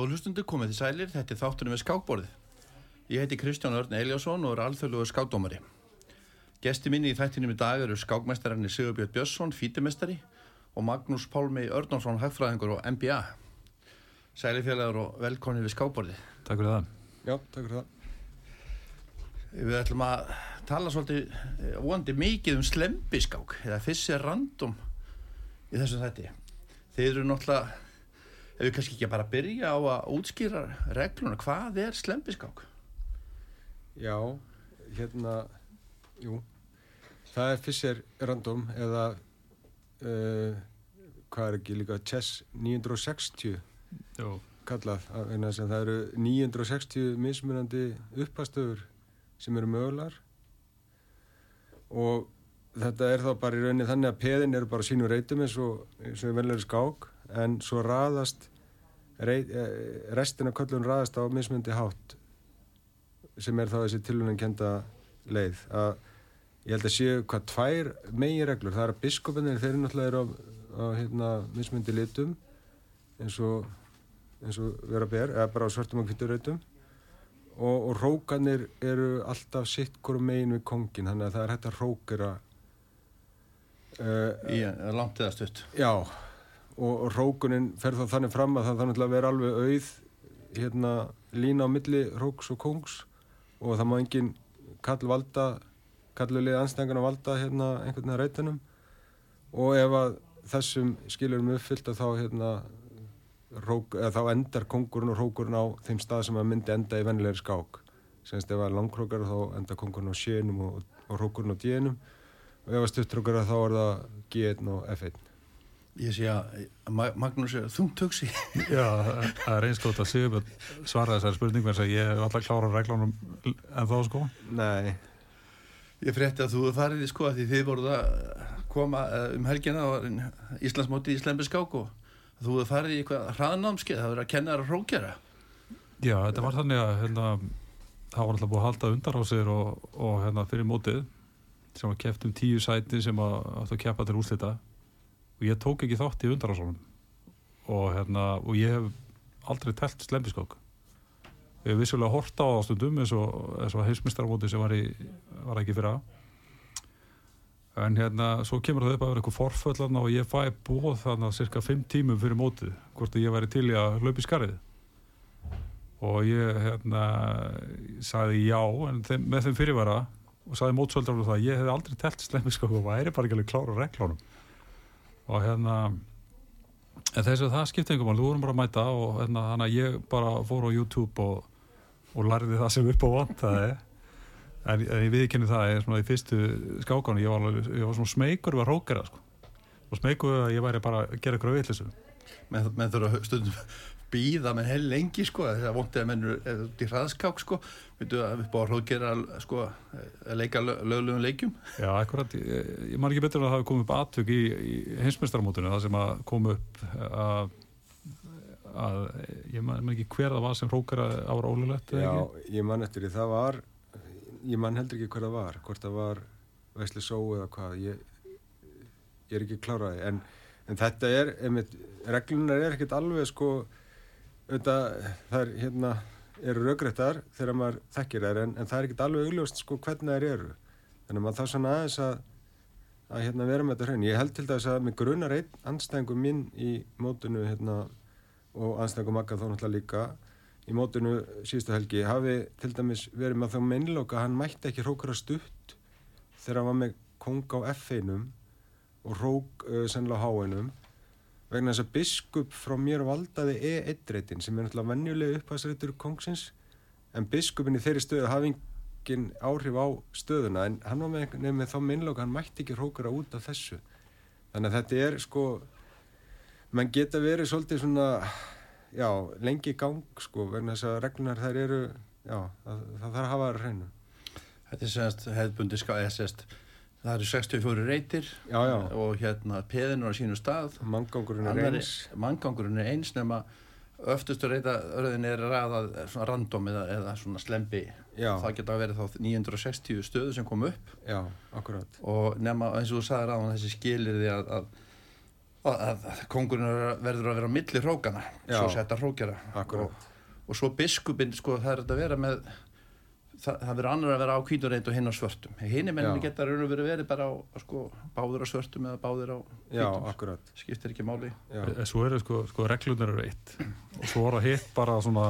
Góður hlustundu komið þið sælir, þetta er þáttunum við skákborðið. Ég heiti Kristján Örn Eliasson og er alþjóðlugur skákdómari. Gesti minni í þættinum í dag eru skákmestararnir Sigurbjörn Björnsson, fítimestari og Magnús Pálmi Örnánsson, hagfræðingur og MBA. Sælifélagur og velkonið við skákborðið. Takk fyrir það. Já, takk fyrir það. Við ætlum að tala svolítið eh, vonandi mikið um slembiskák eða fyrst random í þessum þætti. Þeir eru náttúrulega, ef við kannski ekki bara byrja á að útskýra regluna, hvað er slembiskák? Já, hérna, jú, það er Fischer Random eða, uh, hvað er ekki líka, Chess 960 Jú. kallað, það eru 960 mismunandi uppastöfur sem eru mögulegar og þetta er þá bara í rauninni þannig að peðin eru bara sínum reytum eins og, eins og velnari skák en svo raðast rey, eh, restina köllun raðast á mismundi hátt sem er þá þessi tilunum kenda leið. Að ég held að séu hvað tvær megin reglur, það er að biskupinir þeir náttúrulega eru á, á hérna, mismundi litum eins og eins og vera ber, eða bara á svartum og kvittur reytum. Og, og rókanir eru alltaf sitt hverju megin við kongin, þannig að það er hægt að rókera Í eh, langt eða stutt. Já, og, rókunin fer þá þannig fram að það þannig að vera alveg auð hérna lína á milli róks og kongs og það má engin kall valda kallulegi anstengan að valda hérna einhvern veginn að reytunum. Og ef að þessum skilurum uppfyllt að þá hérna rók, eða þá endar kongurinn og rókurinn á þeim stað sem að myndi enda í vennilegri skák. Semst ef að langrókar þá endar kongurinn á sjenum og, og rókurinn á djenum og ef að stuttrókar þá er það G1 og F1 Ég sé að Ma- Magnús er þungt hugsi. Já, það er eins gott að Sigurbjörn svara þessari spurningu eins að ég hef alltaf klárað reglunum en þá sko. Nei, Ég frétti að þú farið í sko að því þið voruð að koma eh, um helgina á Íslandsmóti í slembiskák og þú hefur farið í eitthvað hraðnámskeið, það verið að kenna þér að hrókjara. Já, þetta var þannig að hérna, það var alltaf búið að halda undar á sér og, og hérna, fyrir mótið sem var keft um tíu sæti sem áttu að keppa til úrslita. Og ég tók ekki þátt í undarásónum og, hérna, og ég hef aldrei telt slembiskák. Ég hef vissulega horta á það stundum eins og, heimsmyndstarmóti sem var, í, var ekki fyrir að en hérna, svo kemur það upp að vera eitthvað forföllan og ég fæ búið þannig að cirka 5 tímum fyrir mótið hvort ég væri til í að hlaupa í skarið og ég hérna sagði já en þeim, með þeim fyrirvara og sagði mótsvöldarinn það að ég hef aldrei telt slemmiskák og væri bara ekki alveg klára reglunum. Og hérna en þess að það skipti einhver mál, þú vorum bara að mæta og hérna, að ég bara fór á YouTube og, og lærði það sem upp á vantaði. En, en ég viðkynni það ég, svona, í fyrstu skákanu ég var, ég var svona smeykur við að rókera sko. og smeykur að ég væri bara að gera menn, menn þurfa stundum býða menn hel lengi sko það er vondið að menn eru eða út í hraðskák sko. Veitu að upp á að hróðgera sko að leika lög- löglegum leikjum. Já, akkurat, ég, ég man ekki betur að það hafi komið upp atvök í, í heimsmyndstarmótinu það sem að kom upp að, að ég man, man ekki hver það var sem hrókara ára ólulegt Já, ég man eftir því, það var ég man heldur ekki hver það var hvort það var Vesli Só eða hvað ég, ég er ekki kláraði en, en þetta er einmitt, reglunar er ekkert alveg sko auðvitað, það er hérna eru raugrættar þegar maður þekkir þær en, en það er ekkert alveg augljóst sko hvernig þær eru. Þannig að maður þarf svona aðeins að að hérna vera með þetta hrein ég held til dæs að mig grunar einn anstæðingu minn í mótinu hérna og anstæðingu Magga þó náttúrulega líka í mótinu síðustu helgi hafi til dæmis verið með þá meinloka hann mætti ekki hrókara stutt þegar hann var með kong á F1 og hrók uh, sennilega á H1 vegna þess að biskup frá mér valdaði E1-reitin sem er náttúrulega venjulega upphæðsreitur kongsins en biskupin í þeirri stöðu hafi engin áhrif á stöðuna en hann var með, með þá meinloka hann mætti ekki hrókara út af þessu. Þannig að þetta er sko menn geta verið svolítið svona já, lengi gang sko, vegna þess að reglunar þær eru já, það, það þarf að hafa það á hreinu. Þetta er semst hefðbundi ská eða semst það eru 64 reytir já, já, og hérna peðinur á sínu stað. Manngangurinn er Annarri- eins. manngangurinn er eins nema öftustu reyta örðin er raðað svona random eða, eða svona slembi. Já, það geta verið þá 960 stöðu sem kom upp. Já, akkurat. Og nema eins og þú sagði ráðan þessi skilir því að, að að að kongurinn er- verður að vera á milli hrókana Já. svo setja hrókjara. Akkúrat. og, og svo biskupinn sko það er að vera með það, það verður annar að vera á hvíturreit og hinn á svörtum. Hinn menninni Já. geta raun og verið verið bara á sko, báður á svörtum eða báður á akkurat. skiptir ekki máli. Já, En Svo eru sko, sko reglunar eru eitt. Og svo er það hitt bara svona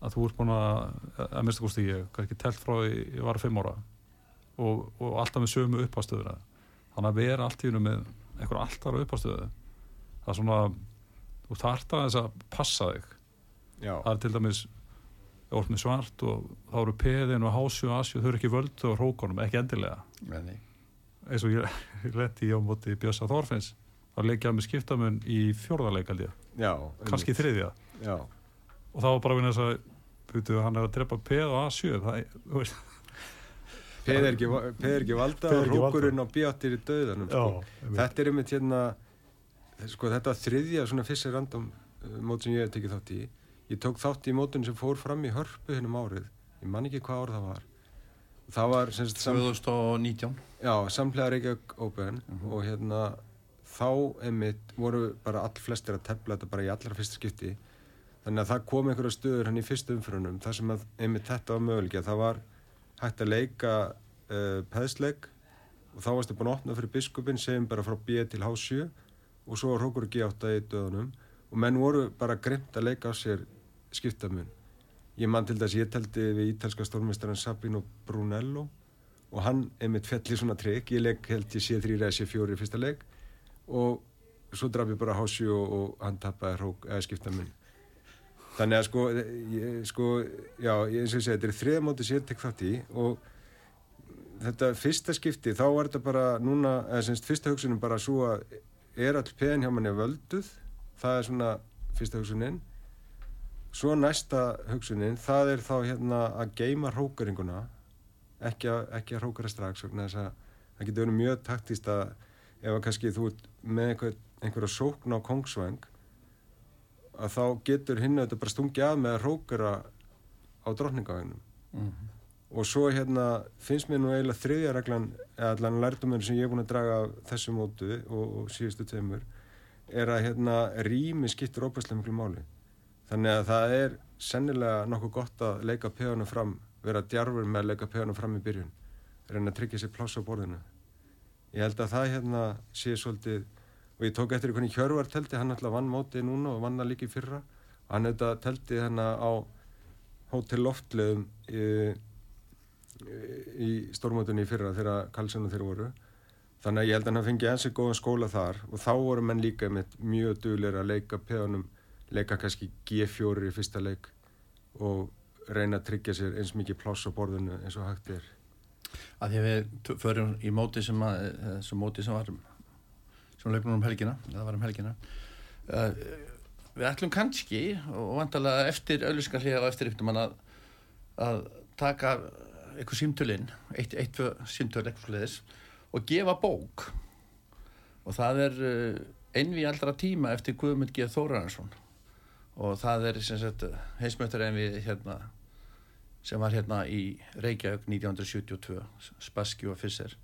að þú ert búin að að minnst kosti ég, kannski telt frá því ég var fimm ára. Og, og alltaf með sömu uppástöðuna þannig að vera allt í hennu með einhver alltaf uppástöðu það er svona þú þarft að þess að passa þig. Já, það er til dæmis orð með svart og þá eru peðin og hásju og asju, þau eru ekki völdu og hrókonum, ekki endilega Menni. eins og ég, ég lendi í á móti Bjössa Þorfinns þá leikjaði með skiptamun í fjórðarleik held ég, já. kannski þriðja Já, og það var bara vinna þess að byrju, hann er að drepa peð og A7 það, þú veist, peð er ekki, peð er ekki valda og ekki valda. rókurinn á bíáttir í döðanum, sko. einmitt. Þetta er einmitt hérna, sko þetta þriðja svona fyrst random uh, mót sem ég hef tekið þátt í. Ég tók þátt í mótun sem fór fram í hörpu hennum árið. Ég man ekki hvað ár það var. Það var sem sagt sam, 2019 já, samlega Reykjavík Open Mhm. og hérna þá einmitt voru bara all flestir að tefla þetta bara í allra fyrsta skipti. Þannig að það kom einhverja stöður hann í fyrstu umfyrunum þar sem að einmitt þetta var möguleika. Það var hægt að leika uh, peðsleik og þá varstu búin að opna fyrir biskupin segjum bara frá B til H7 og svo var Rókur G8 í döðunum og menn voru bara grimt að leika á sér skiptamun. Ég man til þess að ég teldi við ítalska stórmestaran Sabino Brunello og hann einmitt fell í svona trikk. Ég leik held ég C3 eða C4 í fyrsta leik og svo draf ég bara H7 og, og hann tappaði skiptamun. Þannig að sko, ég, sko já, eins og ég segi, þetta er þriða móti sem ég tek þátt í og þetta fyrsta skipti, þá er þetta bara núna, eða semst fyrsta hugsunin bara svo að er all peðin hjá manni völduð, það er svona fyrsta hugsunin svo næsta hugsunin, það er þá hérna að geima hrókaringuna ekki að, ekki að hrókara strax þess að það getur verið mjög taktist að ef að kannski þú ert með einhver, einhverja sókn á kongsvæng að þá getur hinn auðvitað bara stungið af með að hrókara á drottningavægnum Mhm. og svo hérna finnst mér nú eiginlega þriðja reglan eða allan lærdumur sem ég er búin að draga af þessu mótu og, og síðustu tveimur er að hérna rými skiptir óbærslega miklu máli þannig að það er sennilega nokkuð gott að leika peðunum fram vera djarfur með að leika peðunum fram í byrjun reyna að tryggja sér pláss á borðinu. Ég held að það hérna sé svolítið og ég tók eftir hvernig Hjörvar teldi hann alltaf vann mótið núna og vann það líka í fyrra. Og hann þetta teldi hérna á hótel loftleðum í, í stórmótunni í fyrra þegar Karlsson og þeir voru. Þannig að ég held að hann fengi ensi góðan skóla þar og þá voru menn líka með mjög duglir að leika peðanum leika kannski G4 í fyrsta leik og reyna að tryggja sér eins mikið pláss á borðinu eins og hægt er. Að því að við förum í móti sem, að, eh, sem móti sem var sem leikum um helgina um helgina. Uh, við ætlum kannski og vantarlega eftir auðlýsingarlega og eftir upptum að, að taka eitthvað símtölinn eitt, eitt, símtöl eitthvað og gefa bók. Og það er uh, einvi allra tíma eftir Guðmund G. Þóraransson og það er sem sagt heimsmjöttur einvi hérna sem var hérna í Reykjavík 1972, Spassky og Fisser.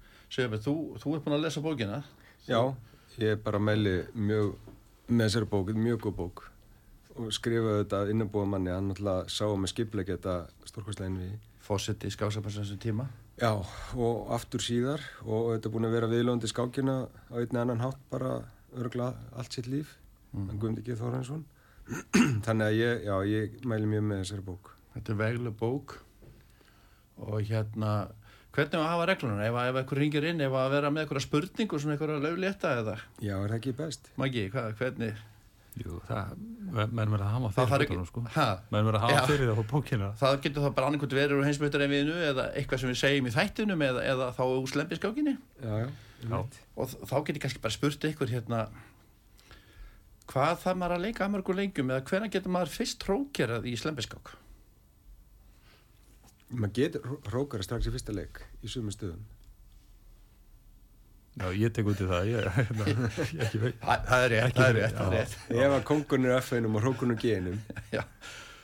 Mig, þú, þú ert búin að lesa bókina? Já, ég er bara meðli mjög með þessari bók, mjög góð bók og skrifaði þetta innanbúa manni hann náttúrulega sá að með skipleiki þetta stórkvæslegin við Fósetti í skásapansessum tíma. Já, og aftur síðar og þetta er búin að vera viðlóðandi skákina á einni annan hátt bara örgla allt sitt líf Mm. hann guðum ekki Þóransson þannig að ég, já, ég mæli mjög með þessari bók Þetta er vegleg bók og hérna, hvernig var að hafa reglunar? Ef, að- ef eitthvað ringir inn, ef að vera með eitthvað spurning og svona eitthvað löglétta eða? Já, er það ekki best? Maggi, hvað, hvernig? Jú, það, menn verða að hafa Það fyrir hlutunum, sko. Ha? menn verða að Já. hafa fyrir það á bókina Það getur þá bara annarkvæmt verið úr heimsmyndur en viðinu eða eitthvað sem við segjum í þættinum eða, eða þá úr slempiskákinni. Og þá get ég kannski bara spurt ykkur hérna hvað það maður að leika að mörgum lengjum eða hvernig getur maður fyrst hrókerað í slembiskák Maður getur hrókara strax í fyrsta leik í sumum stöðum. Já, ég tek út í það ég, hérna, ég ekki veit. Það, það er rétt, Ekki það er rétt, það er rétt. Ef að kongunur F1 og hrókunur G1 Já,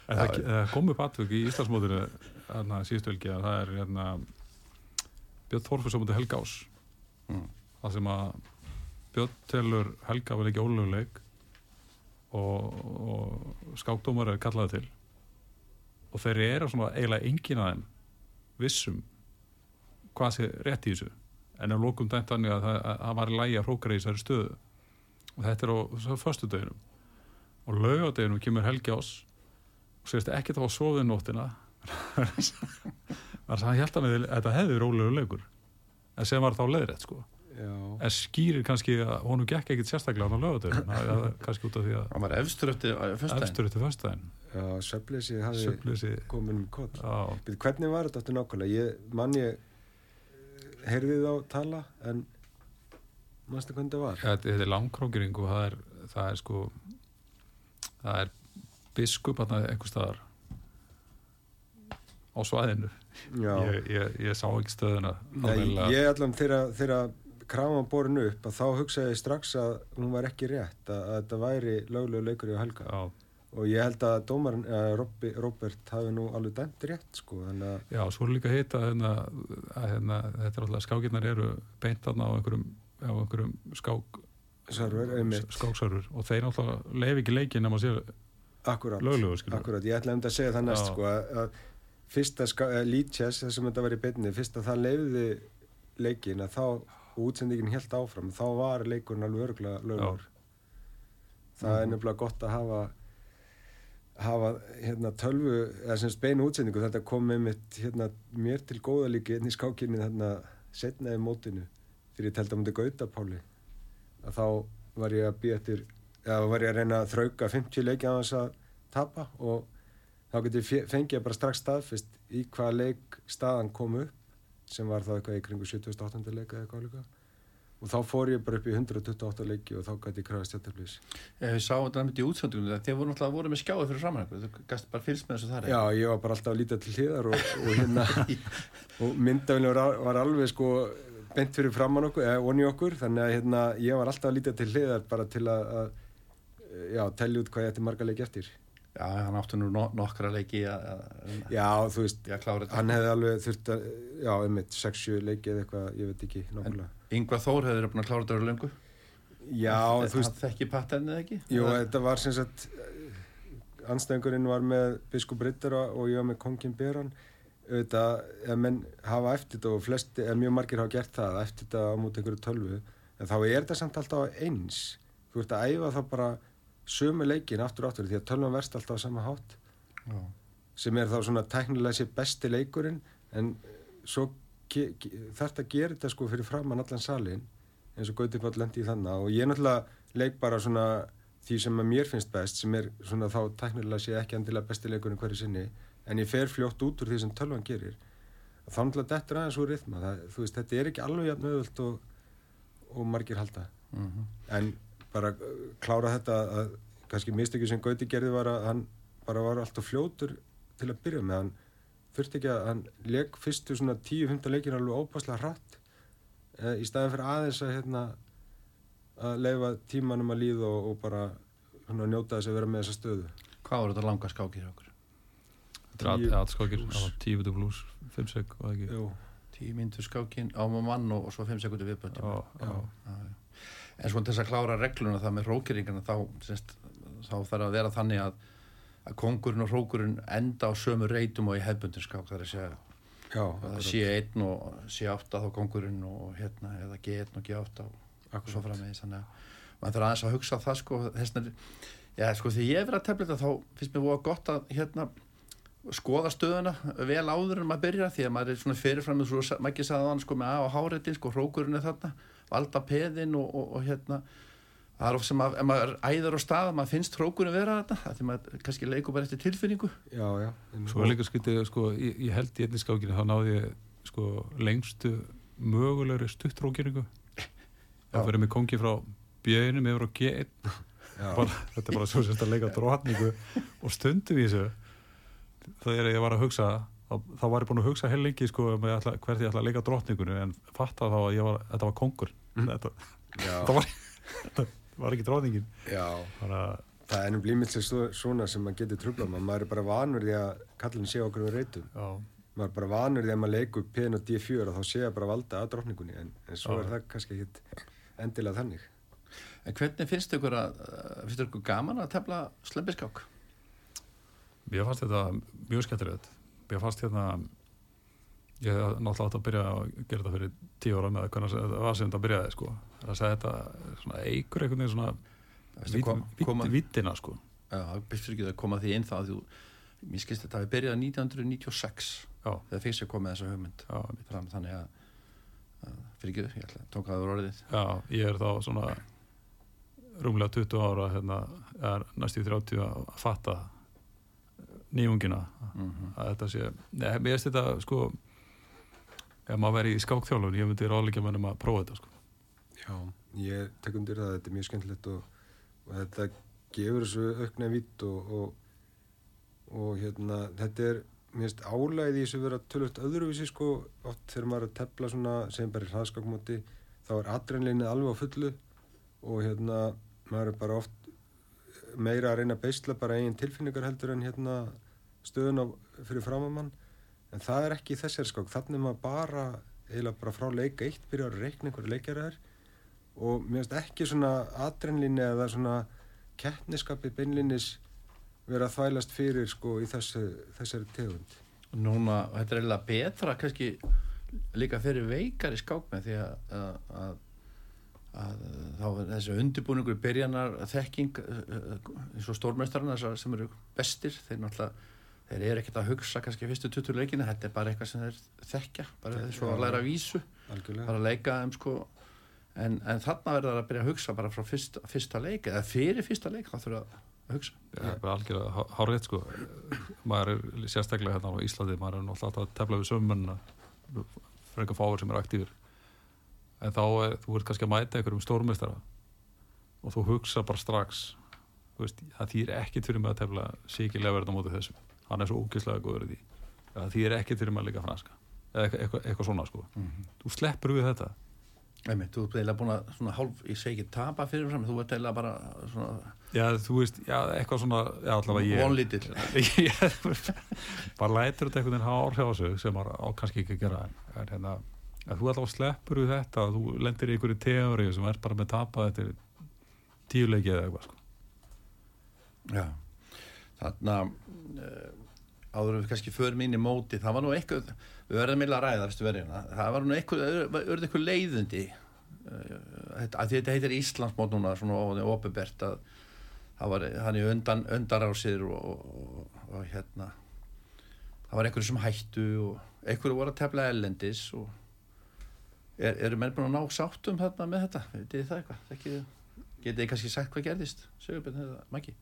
En það, það kom upp atvök í Íslandsmótinu hérna, síðustu helgi að það er hérna, Björn Þorfus á mútið Helgás Mm. það sem að Björn telur Helga vel ekki ólöguleik og, og skákdómar er kallaði til. Og þeir eru svona eiginlega engin að þeim vissum hvað sé rétt í þessu. En er lókum dæmt þannig að það, að var í lægi að hrókra í þessari stöðu. Og þetta er á förstu döginum og laugadeginum kemur Helgi ás og sést ekki þá að sofið um nóttina. Þar sem hann held að þetta hefði verið ólegu leikur? En sem var þá leðrætt sko en skýrir kannski að honum gekk ekkit sérstaklega á lögadeginum það er kannski út af því að hann var efstur eftir fyrstæðin söfleysi hafi komin um kott. á, Býtu, hvernig var þetta nákvæmlega? Ég, mann ég heyrði þá tala en mannstu hvernig það var? þetta þetta er langkrókering og það er, það er sko það er biskup hann einhver staðar á svæðinu. Já, ég, ég, ég sá ekki stöðuna Nei, ég allan þegar, þegar krafan borin upp að þá hugsaði ég strax að hún var ekki rétt að, að þetta væri löglegu leikur í Helga. Já, og ég held að dómarinn, uh, Robby, Robert hafi nú alveg dæmt rétt sko að já, svo líka að hita hérna, að hérna, þetta er alltaf skákirnar eru beint þarna á einhverjum, á einhverjum skák skáksörfur og þeir náttúrulega leif ekki leikin sér akkurat, löglegur skilur akkurat, ég ætla um þetta að segja það næst Já. sko að, að fyrsta chess þar sem þetta var í beinni, fyrst að það leiði leikin að þá og útsendingin helt áfram, þá var leikurinn alveg örgulega löglegur það er nefnilega gott að hafa hafa hérna tölvu eða sem beinu útsendingu. Þetta kom með mitt hérna mér til góða líki hérna í skákinni þarna setnaði mótinu þegar ég telt að múti Gautapáli að þá var ég að býja eftir eða var ég að reyna að þrauka 50 leiki á þess að tapa og þá fe- fengið bara strax staðfist í hvaða leik staðan kom upp sem var þá eitthvað í kringu 78. leika eða eitthvað líka. Og þá fór ég bara upp í 128 leiki og þá gæti ég krafast jættarblís ég sá þetta mitt í útsöndunum þegar voru náttúrulega voru með skjáði fyrir framann þú gæst bara fylgst með þessu þar Já, ég var bara alltaf að líta til hliðar og, og hérna og myndafélum var, var alveg sko bent fyrir framann okkur, eða onni okkur þannig að hérna ég var alltaf að líta til hliðar bara til að, að já, telli út hvað ég ætti marga leiki eftir já, hann átti nú no nokkra leiki að, Já, þú veist, hann hefði alveg þurft að já, einmitt, 6-7 leiki eða eitthvað, ég veit ekki nákvæmlega. Yngvar Þór hefur búin að klára þetta á löngu. Já, þú veist, hann þekki patternið ekki? Jú, Eða- þetta var sem sagt anstæðingurinn var með biskup Rittara og ég var með kongin Beran. Auðvitað, ef menn hafa eftir þetta og flesti, eða mjög margir hafa gert það eftir þetta á mútið einhverju tölvu en þá er þetta samt alltaf eins. Þú ert að æfa þá bara sömu leikin aftur og aftur því að tölvan verst alltaf á sama hátt Já. sem er þá svona tæknilega sér besti leikurinn en svo þarf þetta að gera þetta sko fyrir framann allan salin eins og Gauti Páll lendi í þannig og ég náttúrulega leik bara svona því sem að mér finnst best sem er svona þá tæknilega sé ekki andilega besti leikurinn hverju sinni en ég fer fljótt út úr því sem tölvan gerir þá náttúrulega dettur aðeins úr rithma það, þú veist þetta er ekki alveg jafn öðvöld og, og margir halda Mhm. en bara uh, klára þetta að kannski mistökið sem Gauti gerði var að hann bara var alltaf fljótur til að byrja með. Hann þurfti ekki að hann leik fyrstu svona 10-15 leikir alveg ópáslega hratt e, í staðin fyrir aðeins að hérna að leifa tímanum að líða og, og bara svona njóta þess að vera með þessa stöðu. Hvað voru þetta langa skákir okkur? Þetta er plús. það var tíu betur pluss, fimm sek og ekki. Jú, tíu myndur skákin á mann og, og svo fimm sekundir viðbönd Já, já. En svona til þess að klára regluna það með rókiringana þá, þá þarf að vera þannig að, að kongurinn og rókurinn enda á sömu reytum og í hefbundin skák það er að segja. Já, að það akkurat. sé einn og sé átta þá kongurinn og hérna eða G1 og G8 og svo framvegis þannig að maður þarf aðeins að hugsa það sko þessna, já sko þegar ég er verið að tefla þetta þá finnst mér voða gott að hérna skoða stöðuna vel áður en maður byrja því að maður er svona fyrirfram með svo maður ekki sagði hann sko með A og Háretin sko hrókurinn er þarna valda peðin og, og, og hérna það er of sem að ef maður æður á stað maður finnst hrókurinn vera þetta því maður kannski leikur bara eftir tilfinningu já, já Svo er líka skyttið, sko, ég, ég held í einnig skákinu, þá náði ég, sko, lengstu mögulegri stuttrókeringu. Það fyrir með kongi frá bjöðinum yfir á G1. já, Bara, þetta er bara svo sérst að leika drotningu og stundum í þessu. Þegar ég var að hugsa, þá, þá var ég búin að hugsa heil lengi, sko, um að ég ætla, hvert ég ætla að leika drotningunni, en fatta þá að ég var, þetta var kongur. Þetta, já, þetta var, þetta var ekki. Bara, það er nú blímilslega svona sem maður getur trublað maður maður er bara vanur því að kallin sé okkur við reytum já, maður er bara vanur því að maður leikur P1 og D4 og þá sé ég bara valda að drottningunni en, en svo Já. er það kannski ekkit endilega þannig En hvernig finnst ykkur að, uh, finnst ykkur gaman að tefla slembiskák? Mér fannst þetta mjög skemmtilegt. Mér fannst hérna, ég hef náttúrulega átt að byrja að gera þetta fyrir tíu ára með hvernig það var sem þetta byrjaði, sko. Það að segja þetta svona eigur einhvern veginn svona vittina, sko. já, byrjur ekki að koma því inn það að þú, mér skilst þetta að við byrjaði 1996 Já, þegar fyrst ég kom með þessa hugmynd já, fram, þannig að, að fyrir ekki, ég ætla að tóka það úr orðið. já, ég er þá svona rúmlega 20 ára, hérna, næstu 30 að fatta nýjungina Mm að þetta sé, mér finnst þetta, sko, ef maður veri í skákþjálfun, ég myndi ráðleika mönnum að prófa þetta, sko. Já, ég tek undir það, þetta er mjög skemmtilegt og, og þetta gefur þessu aukna vitt og, og, og hérna, þetta er, mér finnst álæði í þessu vera tölvöld öðruvísi sko, oft þegar maður er að tepla svona, segjum bara í hraðskakmóti, þá er adrenalinnið alveg á fullu og hérna, maður er bara oft meira að reyna að beisla bara eigin tilfinningar heldur en hérna stöðun á, fyrir framamann en það er ekki í þessari skák, þannig maður bara eiginlega bara frá leik eitt byrjar að reikna einhverju leikjara þær og mér finnst ekki svona adrenlinni eða svona keppniskapi beinlinnis vera að þvælast fyrir sko í þessu, þessari tegund. Núna, þetta er eiginlega betra kannski líka fyrir veikari skákmenn því að, að, að, að þessi undirbúningur byrjanar þekking eh, eh, eins og stórmestarna sem eru bestir þeir náttúrulega þeir eru ekkert að hugsa kannski fyrstu 20 leikina þetta er bara eitthvað sem þeir þekkja bara þess að læra vísu Algjörlega. bara að leika þeim sko. En, en þarna verður það að byrja að hugsa bara frá fyrsta, fyrsta leik eða fyrir fyrsta leik þá þurfa að hugsa. Það er bara algjörlega há- hárrétt sko. Maður er sérstaklega hérna á Íslandi maður er náttúrulega að tefla við sömmunna fyrir eitthvað fáir sem er aktífur en þá er, þú ert kannski að mæta einhverjum stórmestara og þú hugsa bara strax þú veist, það þýr ekkit fyrir mig að tefla síkilega verða á móti þessum hann er svo ógeðslega góður í því. Það þýr ekkit fyrir mig að líka franska. Eða eitthvað, eitthvað, eitthvað svona sko. Þú sleppur við þetta. Einmitt, þú ert eiginlega búin að svona hálf, ég segi ekki tapa fyrir fram, þú ert eiginlega bara svona já, þú veist, já, eitthvað svona já, allavega ég vonlítill. Bara lætur þetta einhvern veginn hafa áhrif á sig sem maður á kannski ekki að gera en, hérna, að þú alltaf sleppur við þetta þú lendir í einhverju teóri sem er bara með tapað eftir tíu leiki eða eitthvað sko. Já, þarna uh, áður en við kannski förum inn í móti, það var nú eitthvað við verðum meila að ræða, verðina það var nú eitthvað, eitthvað leiðundi uh, þetta, að þetta heitir Íslandsmót núna svona opibert að það var hann í undan, undarásir og, og, og hérna það var einhverju sem hættu og einhverju voru að tefla ellendis og er, eru menn búin að ná sáttum þarna með þetta, veitir það eitthvað? Getið þið kannski sagt hvað gerðist? Sigurbjörn eða Maggi?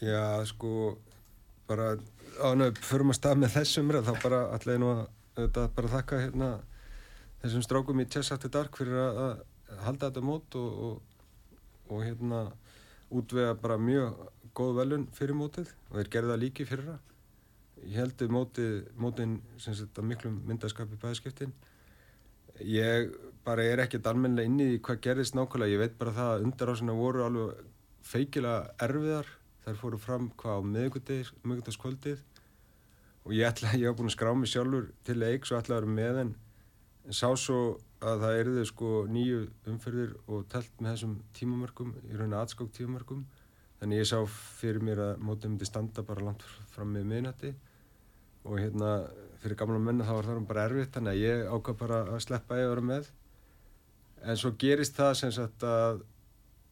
Já, sko, bara ánöf, förum að stað með þessum þá bara allega nú að bara þakka hérna þessum strákum í Chess After Dark fyrir að, að halda þetta mót og, og, og hérna útvega bara mjög góð velun fyrir mótið og þeir gerði það líki fyrir það. Ég heldur mótið, mótin sem að miklum myndaskap í bæðskiptin. Ég bara er ekkert almennilega inni í hvað gerðist nákvæmlega. Ég veit bara það að undarásina voru alveg feikilega erfiðar. Þær fóru fram hvað á miðgutaskvöldið og ég ætla, ég hef búin að skrá mig sjálfur til leiks og ætla að vera með en en sá svo að það erði sko nýju umferðir og telt með þessum tímamörkum, í rauninni atskók tímamörkum. Þannig ég sá fyrir mér að mótið myndi standa bara langt fram með miðnætti. Og hérna fyrir gamla menna þá var það bara erfitt þannig að ég ákvað bara að sleppa ég að vera með. En svo gerist það sem sagt að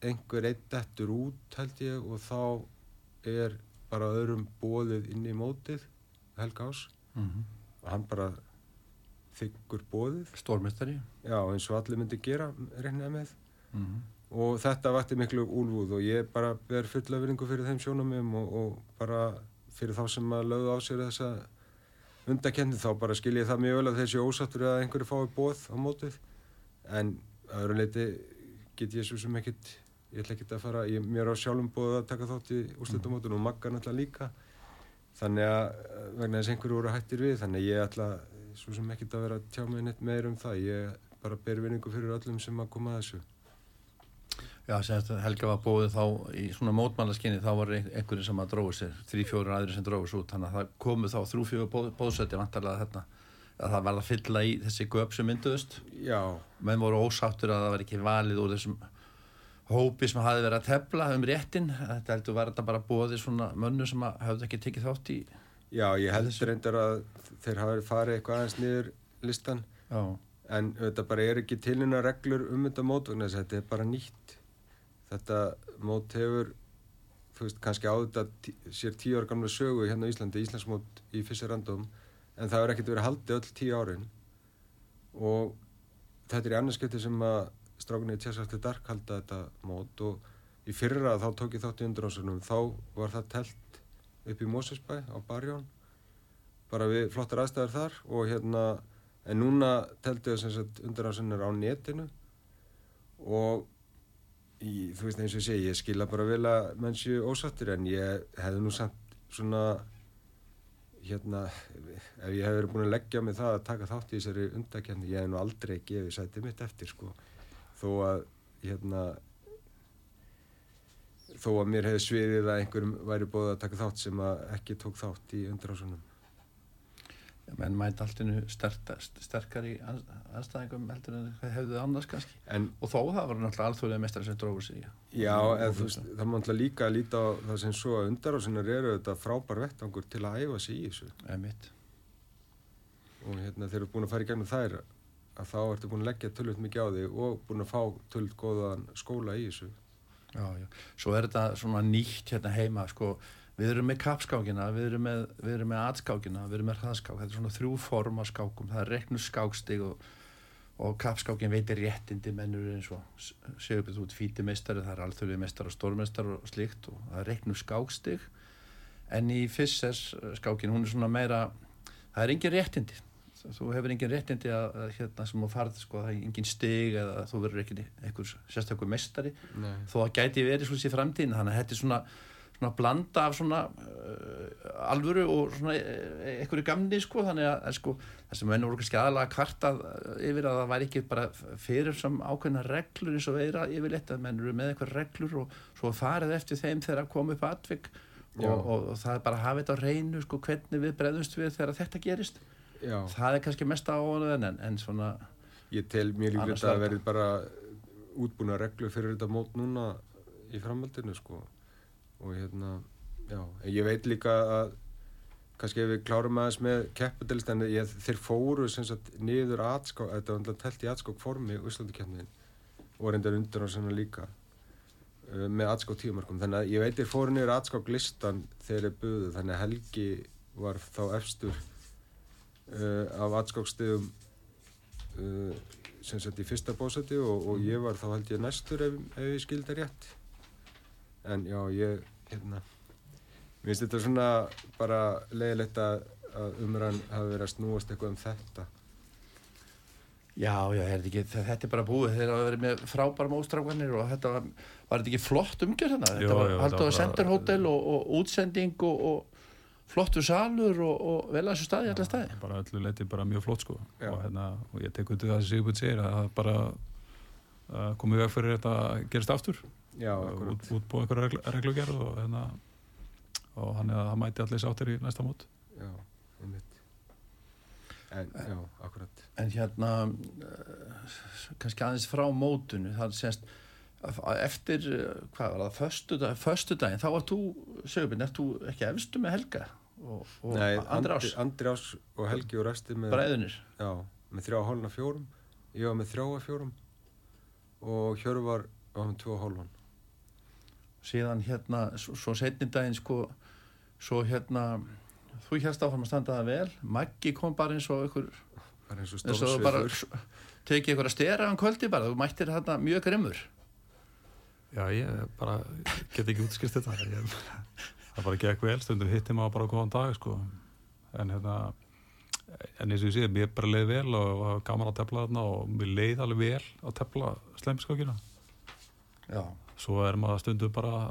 einhver eitt dettur út held ég og þá er bara öðrum bóðið inn í mótið Helga Ás mm -hmm. og hann bara þykkur bóðið Stórmestari já eins og allir myndi gera reynaði með. Mm -hmm. og þetta vakti miklu úlfúð og ég bara ber fulla veringu fyrir þeim sjónamum og, og bara fyrir þá sem að lögðu á sér þessa undakendi þá bara skil ég það mjög vel að þessi ósattur að einhverju fái bóð á mótið. En öðru leiti get ég svo sem ekkit ég ætla ekkit að fara, ég mér á sjálfum bóð að taka þátt í úrslutumótun og magga náttúrulega líka. Þannig að eh, vegna þess einhverju voru hættir við þannig ég ætla svo sem ekkit að vera tjá mig neitt meir um það. Ég bara ber vinningu fyrir öllum sem að koma að þessu. Já, semst Helga var bóðið þá í svona mótmálaskinni þá var einhverjum sem að dróðu sér þrý, fjóru aðri sem dróðu sér út. Þannig að það komu þá þrjú, fjóru bóð, bóðsætti vantarlega þetta að það var að fylla í þessi göp sem mynduðust. Menn voru ósáttur að það var ekki valið úr þessum hópi sem hafi verið að tefla um réttin. Þetta heldur var þetta bara bóði svona mönnu sem hafði ekki tekið þátt í Já, ég held reyndar að þeir hafi farið eitthvað aðeins niður listan. Já, en þetta bara er ekki tilina reglur um þetta mót vegna þess að þetta er bara nýtt. Þetta mót hefur veist, kannski á þetta sér tíu ára gamla sögu hérna á Íslandi, Íslandsmót í fyrsta random en það hefur ekkert verið haldið öll tíu árin. Og þetta er í annarskipti sem að strákunni í Tjessafti Dark halda þetta mót og í fyrra þá tók ég þátt í undirásunum þá var það telt upp í Mosesbæ á Barjón. Bara við flottar aðstæður þar og hérna en núna teltu þau sem sagt undirásunir á netinu og í, þú veist eins og ég segi ég skila bara vel að menn séu ósattir en ég hefði nú samt svona hérna ef ég hef verið búin að leggja mig það að taka þátt í þessari undakefni ég hef nú aldrei gefið sætið mitt eftir sko þó að hérna þó að mér hefði sviðið að einhverjum væri búið að taka þátt sem að ekki tók þátt í undirásunum menn mæti alltinu sterkar í anstæðingum heldur en hvað hefðu þið annars kannski. En og þó það var náttúrulega alþjóðlega mestari sem dróður sig Já, Og- og þú veist, það má alltaf líka að líta á það sem svo að undarásinnar eru þetta frábær vettangur til að æfa sig í þessu. Einmitt. og hérna þeir eru búin að fara í gegnum þær að þá ertu búin að leggja tölvöld mikið á þig og búin að fá tölvöld góðan skóla í þessu. Já, já. Svo er þetta svona nýtt hérna heima, sko, við erum með kapskákina, við erum með, við erum með atskákina, við erum með hraðskák, þetta er svona þrjú form af skákum, það er reknu skákstig og, og kapskákin veitir réttindi mennur eins og segjum við út fítimeistari, það er alþjóðið meistar og stórmeistar og slíkt og það er reknu skákstig, en í Fissers skákin, hún er svona meira, það er engin réttindi, þú hefur engin réttindi að, að hérna sem þú farð, sko, það er engin stig eða þú verður ekki einhver sérstaklega meistari. Nei. þó að gæti verið svona í framtíðin þannig að þetta er svona, svona blanda af svona uh, alvöru og svona uh, einhverju gamni sko þannig að, sko það sem ennur voru kannski aðalega kvartað yfir að það væri ekki bara fyrir sem ákveðna reglur eins og veira yfirleitt að menn eru með eitthvað reglur og svo farið eftir þeim þegar að koma upp atvik. Og, og, og það er bara að hafa þetta á reynu sko hvernig við bregðumst við þegar þetta gerist Já, það er kannski mest áonuðan en, en svona ég tel mjög líklegt Annars að verði bara útbúna reglur fyrir þetta mót núna í framhaldinu sko. Og hérna, já, en ég veit líka að kannski ef við klárum aðeins með keppadilist en ég, þeir fóru sem sagt niður atskák, þetta var alltaf telt í atskák formi Íslandikeppnin og reyndar undir á svona líka uh, með atskák tíumarkum, þannig að ég veit þeir fóru niður atskák listan þegar þeir buðu, þannig að Helgi var þá efstur af atskákstegum uh, sem sagt í fyrsta bósæti og, og ég var þá held ég næstur ef, ef ég skildi rétt. En já ég hérna mér finnst þetta svona bara leiðilegt að, að umræðan hafi verið að snúast eitthvað um þetta. Já, já, er þetta, ekki, þetta er bara búið þeir hafa verið með frábæra móstrákvarnir og þetta var, var þetta ekki flott umgjörð hérna? Þetta var haldið á var senderhótel og, og útsending og, og flottu salur og, og vel að þessu staði, allar staði. bara öllu leiti bara mjög flott sko. Já. og, hérna, og ég tek undir það sem Sigbjörn segir að það bara uh, komið veg fyrir þetta að gerist aftur. Já, út, akkurat. útbúið einhverja reglu, reglugerð og hérna og hann er að það mæti allir sáttir í næsta mót. Já, einmitt. En já, akkurat. en hérna uh, kannski aðeins frá mótunu það að eftir, uh, hvað var það, föstudag, föstudaginn, þá var þú, Sigurbjörn, ert þú ekki efstu með Helga og, og Nei, Andri Ás, Andri Ás og Helgi og resti með, bræðunir já, með þrjá hólna fjórum. Ég var með þrjáa fjórum. Og Hjörvar var með tvo hólvan síðan hérna, svo, svo setni daginn sko, svo hérna þú hérst áfram að standa það vel. Maggi kom bara eins og ykkur bara eins og bara stórsigur tekið ykkur að stera um kvöldi bara, þú mættir þarna mjög grimmur. Já, ég bara get ekki útskýrt þetta. Ég, það bara gekk vel, stundum hitti maður bara góðan dag sko. En hérna en eins og ég sé, mér bara leið vel og var gaman að tefla þarna og mér leið alveg vel að tefla slemskokina já, svo er maður stundum bara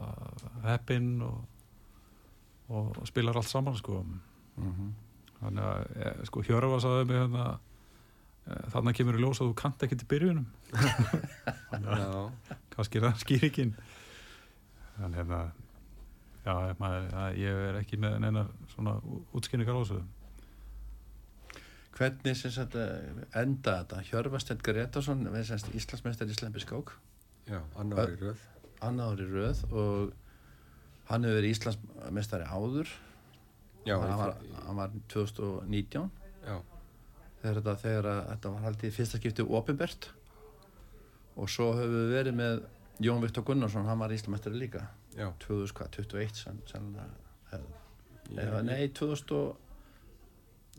heppinn og, og spilar allt saman sko. Mm þannig að eh, sko Hjörfa sagði mig hérna eh, þarna kemur í ljós að þú kannt ekki til byrjunum. Þannig að kannski er það skýringin. En hérna já, maður, að ég er ekki með neinar svona útskynningar á þessu. Hvernig sem sagt eh, enda þetta? Hjörvastend Gretarsson Íslandsmeistar í slempi skák. Já, annar í röð. annar í röð og hann hefur verið Íslandsmestari áður. Já, hann var, hann var 2019 já, þegar þetta, þegar að þetta var haldið fyrsta skiptið opinbert. Og svo höfum við verið með Jón Viktor Gunnarsson, hann var Íslandsmestari líka já. 2021 sen, sennilega hefði- Ég- eða nei 2000 og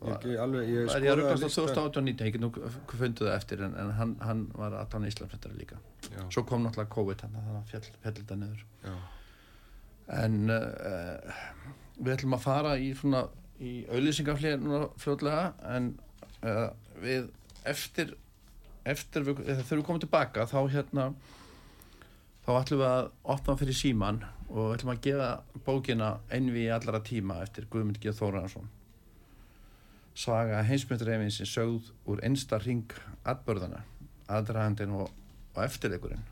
Ég alveg, ég Það er ég ruggast á listan. 2018-19, ég get nú fundið það eftir en, en hann, hann var alltaf Íslandsmestari líka Já, svo kom náttúrulega COVID þannig að það fjall, fjall þetta niður já, en uh, við ætlum að fara í í auðlýsingaflið núna fljótlega en uh, við eftir eftir við, þegar við komum tilbaka þá hérna þá ætlum við að opna fyrir síman og ætlum að gefa bókina Envi í allara tíma eftir Guðmund G. Þóraðarsson saga heimsmyndur sem sögð úr einsta ring atbörðana aðdragandin og, og eftirleikurinn.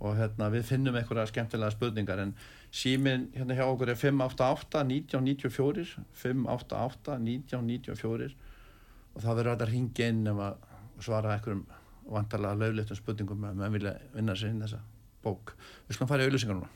Og hérna við finnum einhverja skemmtilega spurningar en símin hérna hjá okkur er 588 1994 588 1994 og það verður að ringja inn að svara einhverjum vantarlega lögleitum spurningum ef maður vilja vinna sér inn þessa bók. Við skulum fara í auðlýsingar núna.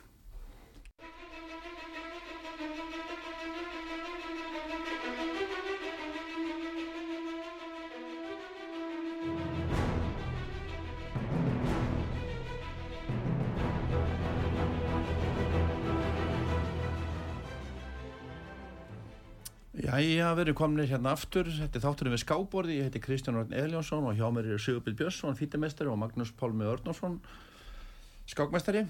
Jæja, við erum komin hérna aftur, þetta er þátturinn við skáborði, ég heiti Kristján Orn Eljónsson og hjá mér er Sigurbjörn Björnsson, fítamestari og Magnús Pálmi Örnarsson, skákmestari.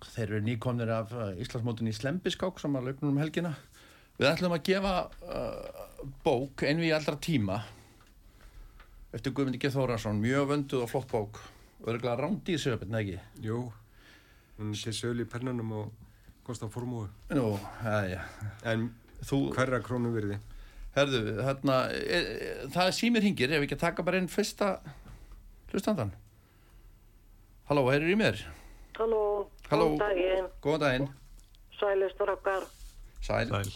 Þeir eru nýkomnir af uh, Íslandsmótin í Slembiskák sem að lauknum um helgina. Við ætlum að gefa uh, bók einvi í allra tíma eftir Guðmundi G. Þórasson, mjög vönduð og flott bók. Örgulega rándýr Sigurbjörn, eða ekki? jú, hún er til sölu í pennanum og kostar formúi. Nú, jæja, En þú... hverra krónu virði? Herðu, hérna, e, e, það er símir hingir, ef við ekki taka bara einn fyrsta hlustandan. Halló, heyrður í mér? Halló, Halló. góðan daginn, Góðan daginn. sælistur okkar, Sæl. Sæl.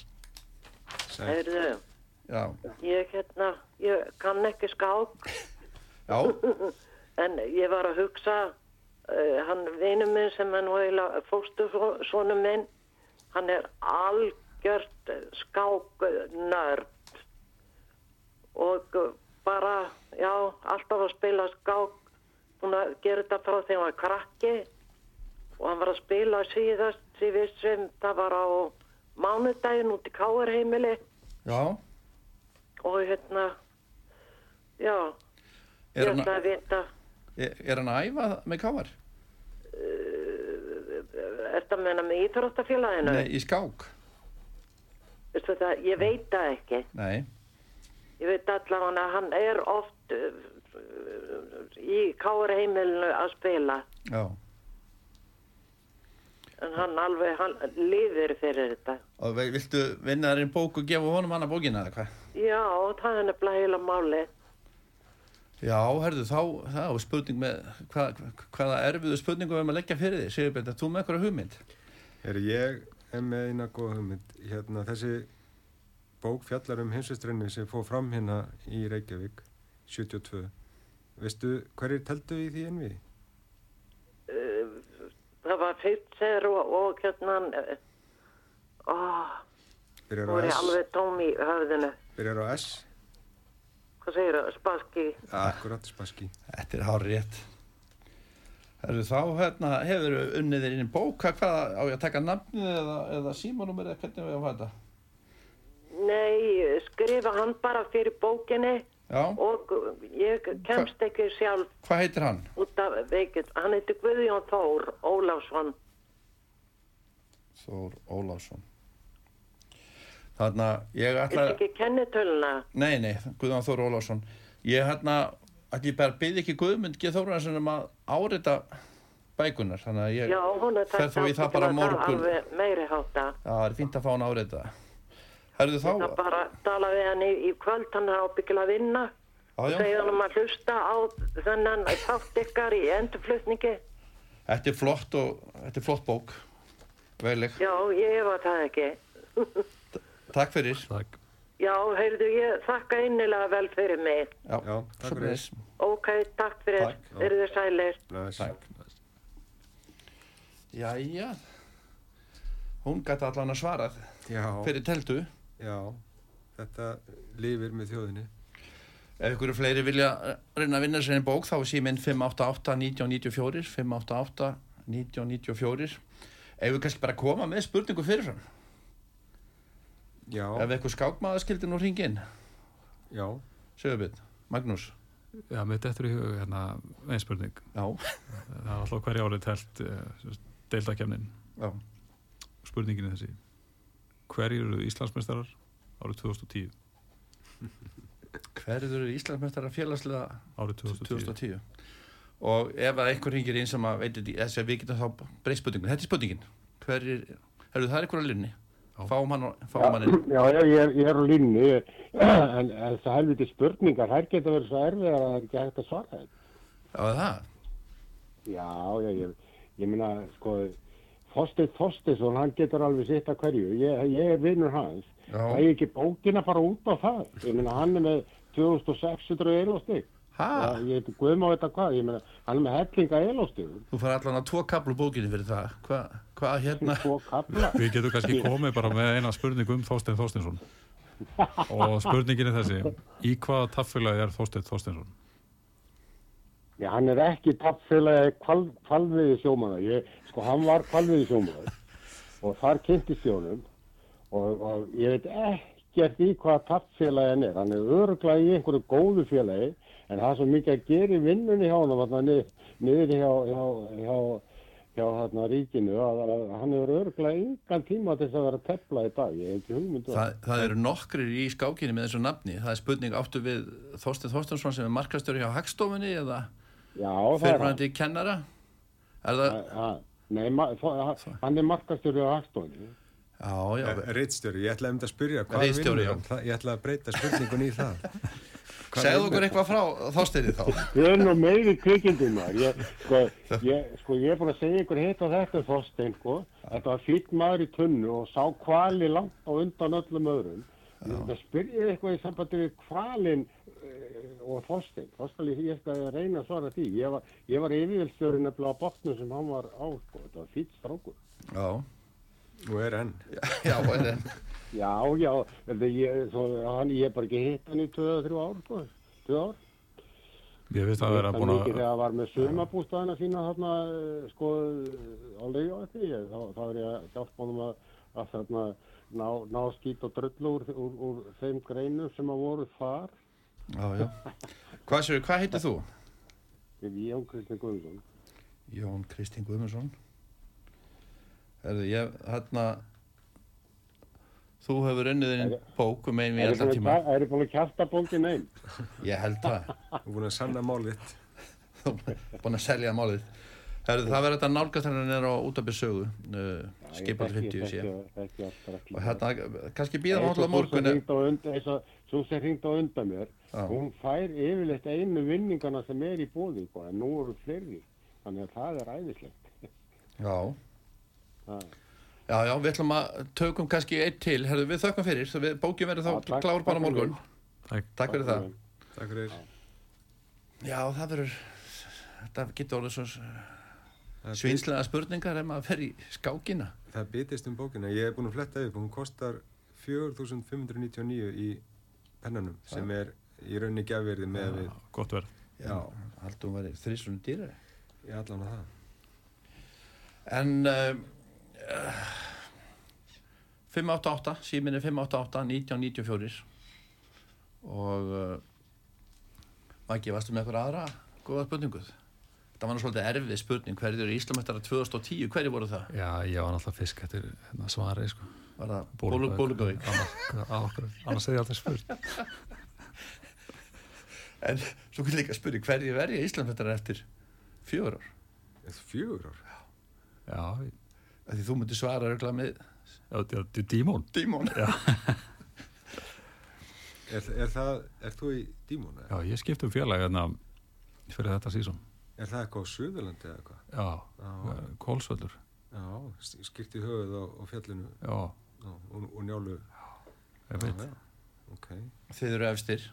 Sæl. heyrðu, Já. ég hérna, ég kann ekki skák, Já, en ég var að hugsa, uh, hann vinur minn sem er nú eiginlega fóstusonu minn, hann er algjört skáknörd og bara, já, alltaf að spila skák, búin að gera þetta frá þegar hann var krakki og hann var að spila síðast í vissum, það var á mánudaginn út í Káarheimili já. og hérna, já, Er ég hann, ætla að vita, er, er hann að æfa með káar? er þetta að menna með íþróttafélaginu? Nei, í skák. Veistu það, ég veit það ekki. Nei. Ég veit allavega hann er oft uh, í Káarheimilinu að spila, Já. en hann alveg, hann lifir fyrir þetta. Og viltu vinna þér einn bók og gefa honum hana bókina eða hvað? Já, það er nefnilega heila máli. Já, herðu, þá, það er spurning með, hvað, hvaða erfiðu spurningum við erum að leggja fyrir því? Sigur Björn, þú með eitthvað hugmynd? Er ég er með eina góða hugmynd. Hérna, þessi bók fjallar um heimsvistrenni sem fór fram hérna í Reykjavík 72. Veistu hverjir teldu í því envi? Það var Fitzer og, og hérna, oh, Byrjar voru á S. alveg tóm í höfðinu. Byrjar á S. Hvað segir það? Spaski? Akkurat, spaski. Þetta er hár rétt. Herðu, þá hérna, hefur unnið þér inn í bók, hvað, á ég að taka nafnið eða, eða símanúmer eða hvernig á ég að fæta? Nei, skrifa hann bara fyrir bókinni Já, og ég kemst ekki sjálf hvað heitir hann? Hann heitir Guðjón Þór Ólafsson. Þór Ólafsson. Þarna, ég Er ætla... ekki kennitöluna? Nei, nei, Guðjón Þór Ólafsson. Ég hérna, ætla ég bara byrði ekki Guðmund G. Þóraðarsson um að árita bækunar, þannig að ég... Já, hún er fer þá í það bara morgun. alveg meiri hátta. Já, það er fínt að fá hann árita. Herðu þá... Það bara tala við hann í, í kvöld, hann er ábyggilega að vinna. Já, já. Segja hann um að hlusta á þennan þátt ykkar í endurflutningi. Þetta er flott og þetta er flott bók. Veilig. Já, ég hefa það ekki. Takk fyrir. Takk. Já, heyrðu, ég þakka innilega vel fyrir mig. Já, Já, takk fyrir. sömuleiðis. Ok, takk fyrir. Takk. Eru þið sælir? Takk. Jæja. Hún gæti allan að svarað Já, fyrir teltu. Já, þetta lifir með þjóðinni. Ef ykkur fleiri vilja eh, reyna að vinna sér einn bók þá er síminn 588-1994 588-1994 Ef við kannski bara koma með spurningu fyrirfram Já, Ef eitthvað skákmaður skildi nú hringin já, Sigurbjörn, Magnús Já, með þetta er í hug hérna einn spurning. Já, Það er alltaf hverja árið telt uh, deildakefnin. já Spurningin er þessi. Hverjir eru Íslandsmeistarar árið 2010? Hverður eru Íslandsmestara félagslega Árið 2010. 2010 Og ef að eitthvað hringir inn sem að veitir þess að við getum þá breyst spurningin Þetta er spurningin Hverjir, herru það er linni Já. Fáum hann, fáum hann Já, já, ég er, ég er á línni en, en það helviti spurningar þær geta verið svo erfiðar að það er ekki hægt að svara. Já, það Já, já, ég, ég meina, sko Þorsteinn Þorsteinsson, hann getur alveg sitt að hverju ég, ég er vinnur hans það er ekki bókina bara út á það ég meina, hann er með 2600 elostig Ha? ég veit guðum á þetta hvað, ég meina, hann er með hellinga elostig Þú fær allan að tvo kaplu bókinni fyrir það Hvað hva, hérna Við getum kannski komið bara með eina spurningu um Þorstein Þorsteinsson. Og spurningin er þessi. Í hvaða taffélagi er Þorstein Þorsteinsson? Já, hann er ekki tappfélagi kval, kvalviði sjómaða. Ég, sko, hann var kvalviði sjómaða og þar kynntist sjónum og, og ég veit ekkert í hvaða tappfélagi hann er. Hann er öruglega í einhverju góðu félagi en það er svo mikið að gera í vinnunni hjá hann og niður, niður hjá, hjá, hjá, hjá hérna, ríkinu að, að hann hefur öruglega engan tíma til þess að vera að tefla í dag. Ég hef ekki hugmyndu. það, það eru nokkrir í skákinni með þessu nafni Það er spurning áttu við Þorstein Þorsteinsson sem er markastöru hjá Hagstofunni eða Já, það er hann. fyrirfærandi kennara Er það, Ha, Nei, ma, þó- hann er markastjóri á já, já Rittstjóri, ég ætlaði um þetta að spyrja, hvað hann? Það- Ég ætlaði að breyta spurningun í það. Vinnur- okkur eitthvað frá Þorsteini þá Við erum nú meiri kvikindum maður. Ég, sko, ég, sko, ég er búin að segja ykkur hitt á þetta Þorstein, sko. Þetta var fýtt maður í tunnu og sá kvali langt á undan öllum öðrum. Það spyrja eitthvað í sambandi við kvalin og Þorstein. Þorstein, ég, skal reyna að svara því. Ég var, ég var yfirvildstjóri nefnilega á botnum sem hann var á, sko. Þetta var fýtt strákur. Já, Og er enn. já, er það Já, já, ég, svo, hann, ég er bara ekki hitt hann í 2-3 ár, sko. 2 ár. Ég veist að vera búin að... þegar það var með sumabústaðina sína þarna, eh, sko, á því, þá, þá er ég að hjálpa honum að, að þarna, ná, ná skít og drullu úr, úr, úr þeim greinum sem að voru þar. Já, já Hvað, hvað heitir þú? Ég er Jón Kristinn Guðmundsson. Jón Kristín Guðmundsson Herðu, ég, hérna Þú hefur unnið þinn bók um einu í Er eldan tíma það búin að kjasta bókin einn? Ég held það Þú er búin að sanna málið. Þú búin að selja málið Herðu, það verður þetta nálgast hennar nýra á útabið sögu uh, skipað 50 sé og hérna, kannski býða á morgun svo sem hringt á undan mér, Já. hún fær yfirleitt einu vinningana sem er í bóði, sko, en nú eru fleiri. Þannig að það er æðislegt. Já, Það. já, já, við ætlum að tökum kannski eitt til, herðu, við þökkum fyrir svo við, bókin verður Já, þá takk- klár bara morgun Takk. Takk fyrir það Takk fyrir. Já, það verður þetta getur orðið svo svinslega spurningar ef maður fer í skákina Það bitist um bókina. Ég hef búin að fletta upp og hún kostar 4.599 í pennanum sem er í rauninni gafverði með við Gott verð. Já, haldum verið þrísunum dýrari í allan að það. En uh, uh, 588, síminni 588 1994 og uh, Maggi, varstu með eitthvað aðra góða spurninguð? Það var nú svolítið erfið spurning, hverju eru Íslamestara 2010, hverju voru það? Já, ég var náttúrulega fisk eftir hérna, svarið, sko. Var það Bólu- Bólugavík? Annars, annars, hefði ég alltaf spurt. En svo ég líka spyrja, hverju verja Íslamestara eftir fjögur ár? Er það Fjögur ár? Já, ég- Af Því þú myndir svara örgulega með já, dímón. dímon. Er, er það, er þú í Dímon? Já, ég skipti um félag hérna fyrir þetta sísón. Er það eitthvað á Suðurlandi eða eitthvað? Já, Já, kólsvöldur. já, skýrt í höfuð á, á fjallinu Já, já, og, og njálu. ég veit. Já, já, ok. Þið eru efstir,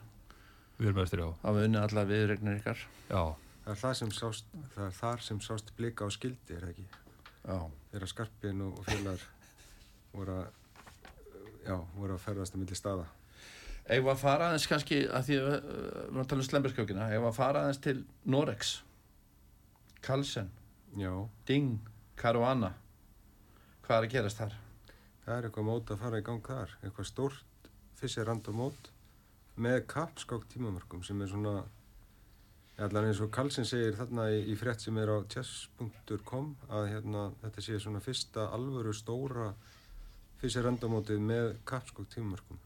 Við erum eftir, já. hafa unnið allar viðregnir ykkar. Já, Það er, það, sem sást, það er þar sem sást blika á skildi, er það ekki? Já. þegar Skarpin og, og félagar voru að já, voru að ferðast að milli staða Ef að fara aðeins kannski, að því að við erum að tala um slemberskjókina, ef að fara aðeins til Norex, Kalsen, já, Ding, Caruana, hvað er að gerast þar? það er eitthvað mót að fara í gang þar eitthvað stórt fissirand og mót með kapskák tímamörkum sem er svona allan eins og Karlsson segir þarna í, í frétt sem er á chess.com að hérna, þetta sé svona fyrsta alvöru stóra fissirandamótið með kapskák tímamörkum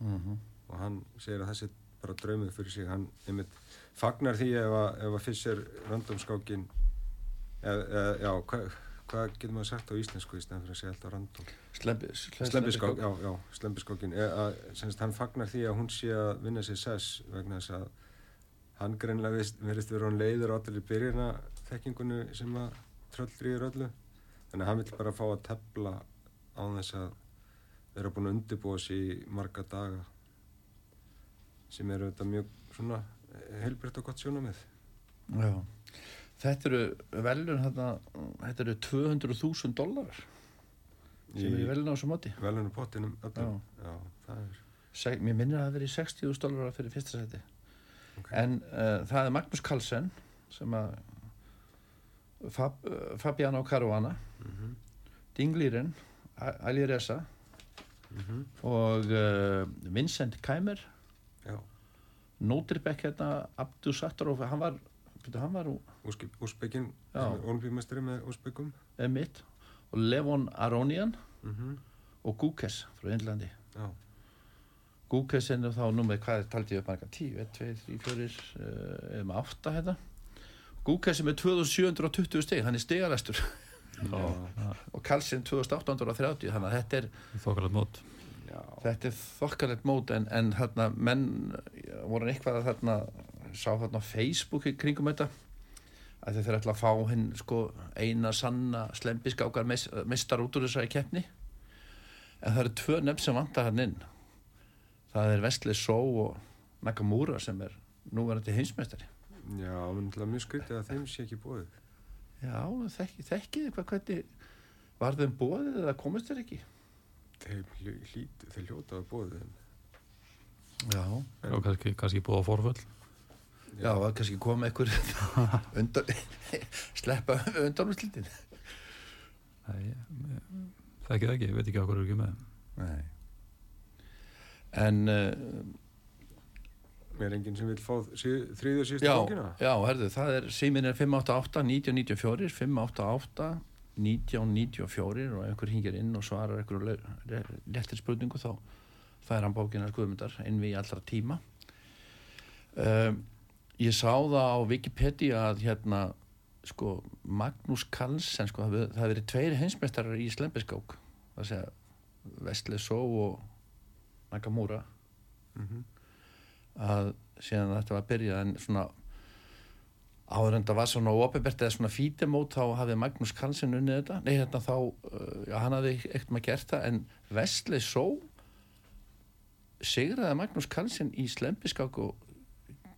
Mm -hmm. og hann segir að þessi bara draumið fyrir sig hann einmitt fagnar því ef að, að fissir randomskákin eða, eða, já, hvað hva getur maður sagt á íslensku í stæðan fyrir að segja alltaf random? Slembi, Slembiskák, já, já, slembiskókin semst hann fagnar því að hún sé að vinna sér sess vegna þess að hann greinlega verðist vera hann leiður á allir í byrjina þekkingunni sem að tröllriður öllu. Þannig að hann vill bara fá að tefla á þess að vera búin að undirbúa sér í marga daga sem eru þetta mjög svona heilbritt og gott sjónamið Já. Þetta eru velun hérna, þetta eru 200.000 dólarar sem eru velun á þessu móti. pottinum það er Se, mér minnir að það verið 60.000 dólarar fyrir fyrsta seti. Ok. En uh, það er Magnús Carlsen sem að Fab, uh, Fabiano Caruana, mm Dinglýrin, Ali Reza -hmm. og uh, Vincent Keimer, já, Notirbek hérna, Abdu Sattarov, hann var, byrju, hann var Úsbekkin Já. Olbímestari með Úsbekum mitt og Levon Aronian mm og Gukes frá Indlandi. já, Gukes er nú þá númið, hvað er taldi ég upp marga? 10, 1, 2, 3, 4, uh, um 8 hérna. Gukes er með 2720 stig, hann er stigalæstur já, og Karlsson 2830, þannig að þetta er, þokkalegt mót já. þetta er þokkalegt mót en, en þarna menn voru eitthvað að þarna sá þarna á Facebook í kringum þetta að þeir ætla að fá hinn sko eina sanna slempiskákar mistar út úr þessari keppni. En það eru tvö nefn sem vantar hann inn. Það er Vesli Só og Nakamura sem er núverandi heimsmeistari. Já, mjög skrítið að þeim sé ekki bóðið. já, þekki, þekkið hvað hvernig var þeim bóðið eða komist þeir ekki? Þeir, hlý- hlýt, þeir hljóta að bóðið já, og kannski, kannski á forföll Já, það er kannski komið einhver undan, sleppa undanúrslitin. Nei, ég- þekki það ekki, ég veit ekki hvað er ekki með Nei. En, uh, Er enginn sem vil fá og síðustu já, bókina? já, herðu, það er, símin er 588 1994, 588 1994 og ef einhver hingir inn og svarar einhverju léttir spurningu þá fær hann bókina Guðmundar inn við allra tíma. Um, ég sá það á Wikipedia að hérna, sko, Magnús Carlsen, sko, það hafi verið tveir heimsmeistarar í slembiskák, það segja Vestle Só og Nakamura. Mm að síðan þetta var að byrja en svona áður en það var svona óopibert eða svona fítimót þá hafði Magnús Carlsen unnið þetta. Nei hérna þá, uh, já hann hafði ekkert maður gert það en Vesli Só sigraði Magnús Carlsen í slempiskák og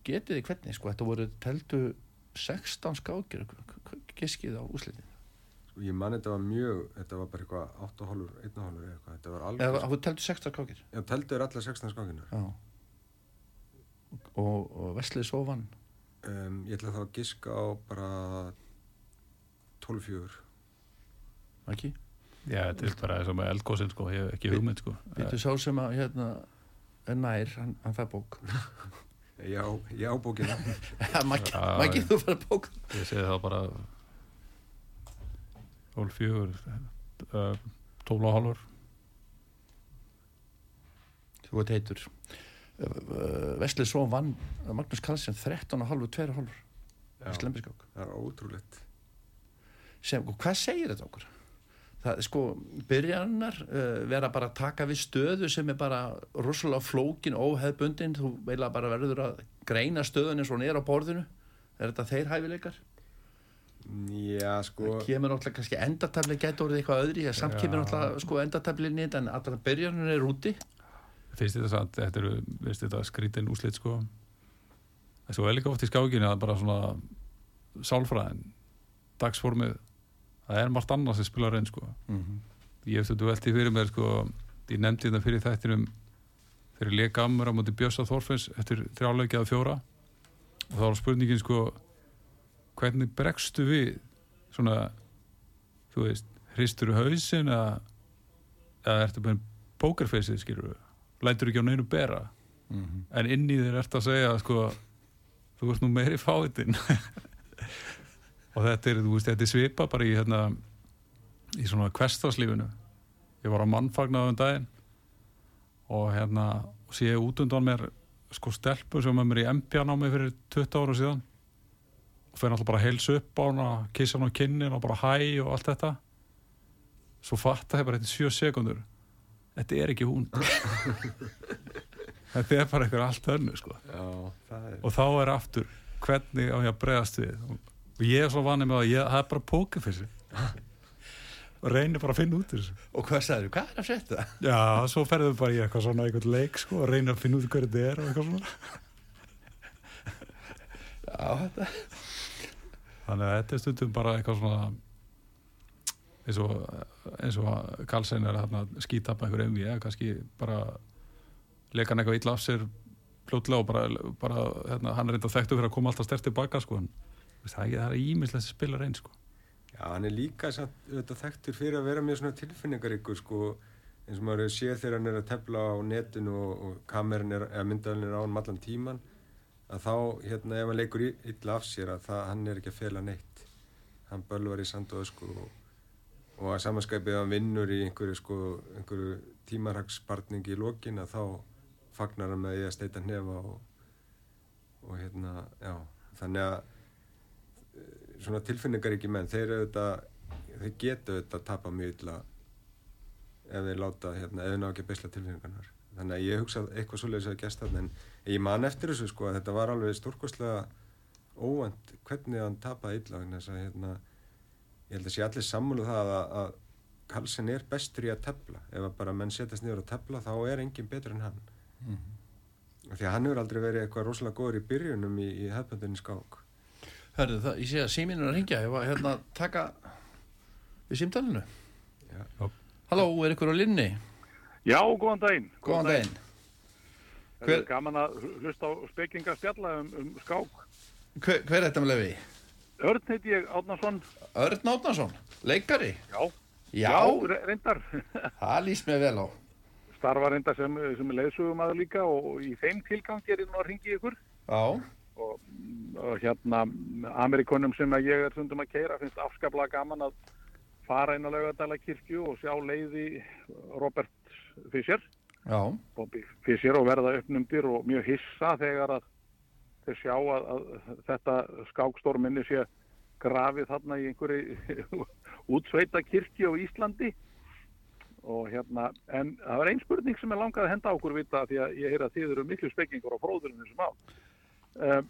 getið þið hvernig sko þetta voru teldu 16 skákir giskið á úslitin Sko, ég man þetta var mjög, þetta var bara eitthvað 8 hólur, 1 hólur eða eitthvað. Þetta var alveg, þú teldu 16 skákir já, teldur allar 16 skákinar. já og, og Vesli Só vann Um, ég ætla þá að giska á bara 12-4. ekki? Já, þetta er bara eins og með eldgóðsinn sko, ég hef ekki hugmynd sko Þetta sá sem að hérna er nær, hann, hann fær bók Já, já, bókina. Já. þú fær bók Ég segi það bara Hól fjögur uh, Tóla hálfur Þú ert heitur Vesli Svo vann Magnús Karlsson 13 og halvu, 2 og halvur Já, í slembiskák það er ótrúlegt. sem, hvað segir þetta okkur? Það sko, byrjanar uh, vera bara að taka við stöðu sem er bara rosalega flókin óheðbundin, þú veila bara verður að greina stöðun eins og hún er á borðinu. Er þetta þeir hæfileikar? Já, sko, það kemur náttúrulega kannski endartafli getur orðið eitthvað öðri, samt Já. kemur náttúrulega sko endartafli nýtt en allra byrjanur er úti. Finnst þetta samt, þetta eru Vist þetta skrítin úslit sko? Þessu er líka oft í skákinu að bara svona Sálfræðin Dagsformið það er margt annað sem spilar einn sko. Mhm. ég hef þetta velti fyrir mér sko ég nefndi þetta fyrir þættinum þegar ég leika ammur á móti Bjössa Þorfins eftir þrjáleikið að fjóra. Og þá var spurningin sko hvernig bregstu við svona þú veist, hristur hausin eða, eða ertu bara pókerfeysið skilur lætur ekki á neinu bera. Mhm. en inn í þér ert að segja sko, þú veist nú meiri fáiðin og þetta er, veist, þetta er svipa bara í hérna í svona kvestaslífinu ég var á mannfagnaðum daginn og hérna og sé ég út undan mér sko stelpu sem er mér í MP-námi fyrir 20 ára síðan og fyrir alltaf bara að heilsa upp á hana kissa hana á kinnin og bara hæ og allt þetta. Svo fatta ég bara þetta 7 sekundur þetta er ekki hún. Þetta er bara eitthvað allt önnu sko. Já, er og þá er aftur hvernig á ég að bregðast við og ég er svo vanið með að ég, það er bara pókerfissi og reynir bara að finna út úr þessu. Og hvað sagður, hvað er að setja? já, svo ferðum við bara í eitthvað svona eitthvað leik sko og reynir að finna út hverju þetta er og eitthvað svona. Já, þetta þannig að þetta er stundum bara eitthvað svona eins og eins og Karlsson er að skýta upp einhver MV eða kannski bara leika hann eitthvað illa af sér fljótlega og bara, bara hérna, hann er reynda þekktu fyrir að koma alltaf stert tilbaka sko en það er- ímislega sem spilar einn sko. Já, hann er líka samt, auðvitað, þekktur fyrir að vera með svona tilfinningaríkur sko, eins og maður sé þegar hann er að tefla á netinu og, og kameran er, eða myndalinn er á hann allan tíman að þá, hérna, ef hann leikur illa af sér að það, hann er ekki að fela neitt. Hann bölvar í sand og ösku og, og að samanskæpið hann vinnur í einhverju sko, einhverju tímarhagspartningi í lokin að þá fagnar hann með því að steita hnefa og, og hérna, já, þannig að svona tilfinningaríki menn þeir þeir geta auðvitað að tapa mjög illa ef þeir láta hérna, ef þeir ná ekki að beisla tilfinningarnar. Þannig að ég hugsa að eitthvað svoleiðis að þarna en ég man eftir þessu sko að þetta var alveg stórkostlega óvænt hvernig hann tapaði illa þess að hérna, ég held að sé allir sammálu það að, að Karlsson er bestur í að tefla. Ef að bara menn setjast niður að tefla þá er enginn betur en hann. Af því að hann hefur aldrei verið eitthvað rosalega góður í byrjunum í, í hefðböndinni skák Hörðu það, ég sé að síminn er að ringja Ég var hérna að taka við símtalinu Já. Já. Halló, er ykkur á linni? Já, góðan daginn. Góðan daginn Það Hver- er gaman að hlusta á spekinga spjalla um, um skák. Hver, hver er þetta með lefi? Örn heiti ég Átnarsson. Örn Átnason, leikari Já. Já, re- reyndar. það líst mér vel á Starfa reyndar sem, sem leiðsugum aður líka og í þeim tilgang er ég nú að ringi ykkur. Já, Og, og hérna, Amerikunum sem að ég er sundum að keira finnst afskaplega gaman að fara inn á laugadala kirkju og sjá leiði Robert Fischer. já, Bobby Fischer og verða uppnumdir og mjög hissa þegar að þeir sjá að, að þetta skákstorminni sé grafið þarna í einhverju útsveita kirkju á Íslandi og hérna, en það var ein spurning sem er langað að henda á okkur vita því að ég heyra að þið eru miklu spekingur á fróðurinn þessum á. Um,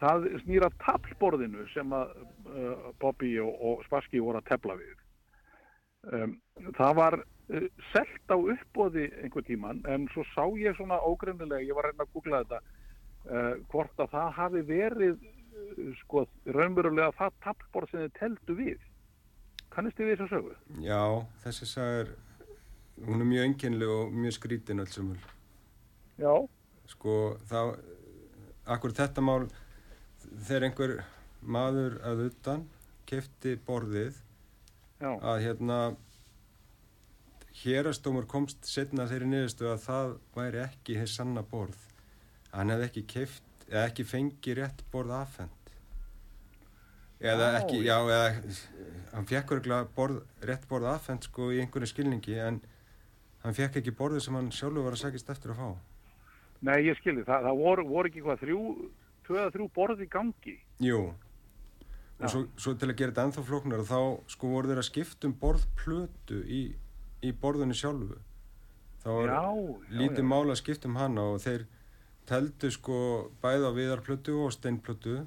það snýra tablborðinu sem að Bobby og, og Spassky voru að tefla við. Það var uh, selt á uppbóði einhver tíman en svo sá ég svona ógrinnilega, ég var að reyna að googla þetta hvort að það hafi verið sko raunverulega það tablborð sem þið teldu við kannist þið við þessu sögu? Já, þessi saga er, hún er mjög enginleg og mjög skrítin öll sem Já, Sko, þá, akkur þetta mál, þegar einhver maður að utan kefti borðið já, að hérna hérastómur komst setna þeirri niðurstu að það væri ekki þess sanna borð. Hann hefði ekki keft, eða ekki fengið rétt borð afhend. Eða Já, ekki, já, eða hann fekk örgulega borð, rétt borð afhend sko í einhverju skilningi en hann fekk ekki borðið sem hann sjálfur var að sækist eftir að fá. Nei ég skilði það, það voru, voru ekki hvað þrjú, tvö eða þrjú borð í gangi Jú, og Já. svo, svo til að gera þetta ennþá flóknar þá sko voru þeir að skipta um borðplötu í, í borðunni sjálfu. þá var lítið já. mál að skipta um hana og þeir teldu sko bæði á viðarplötu og steinplötu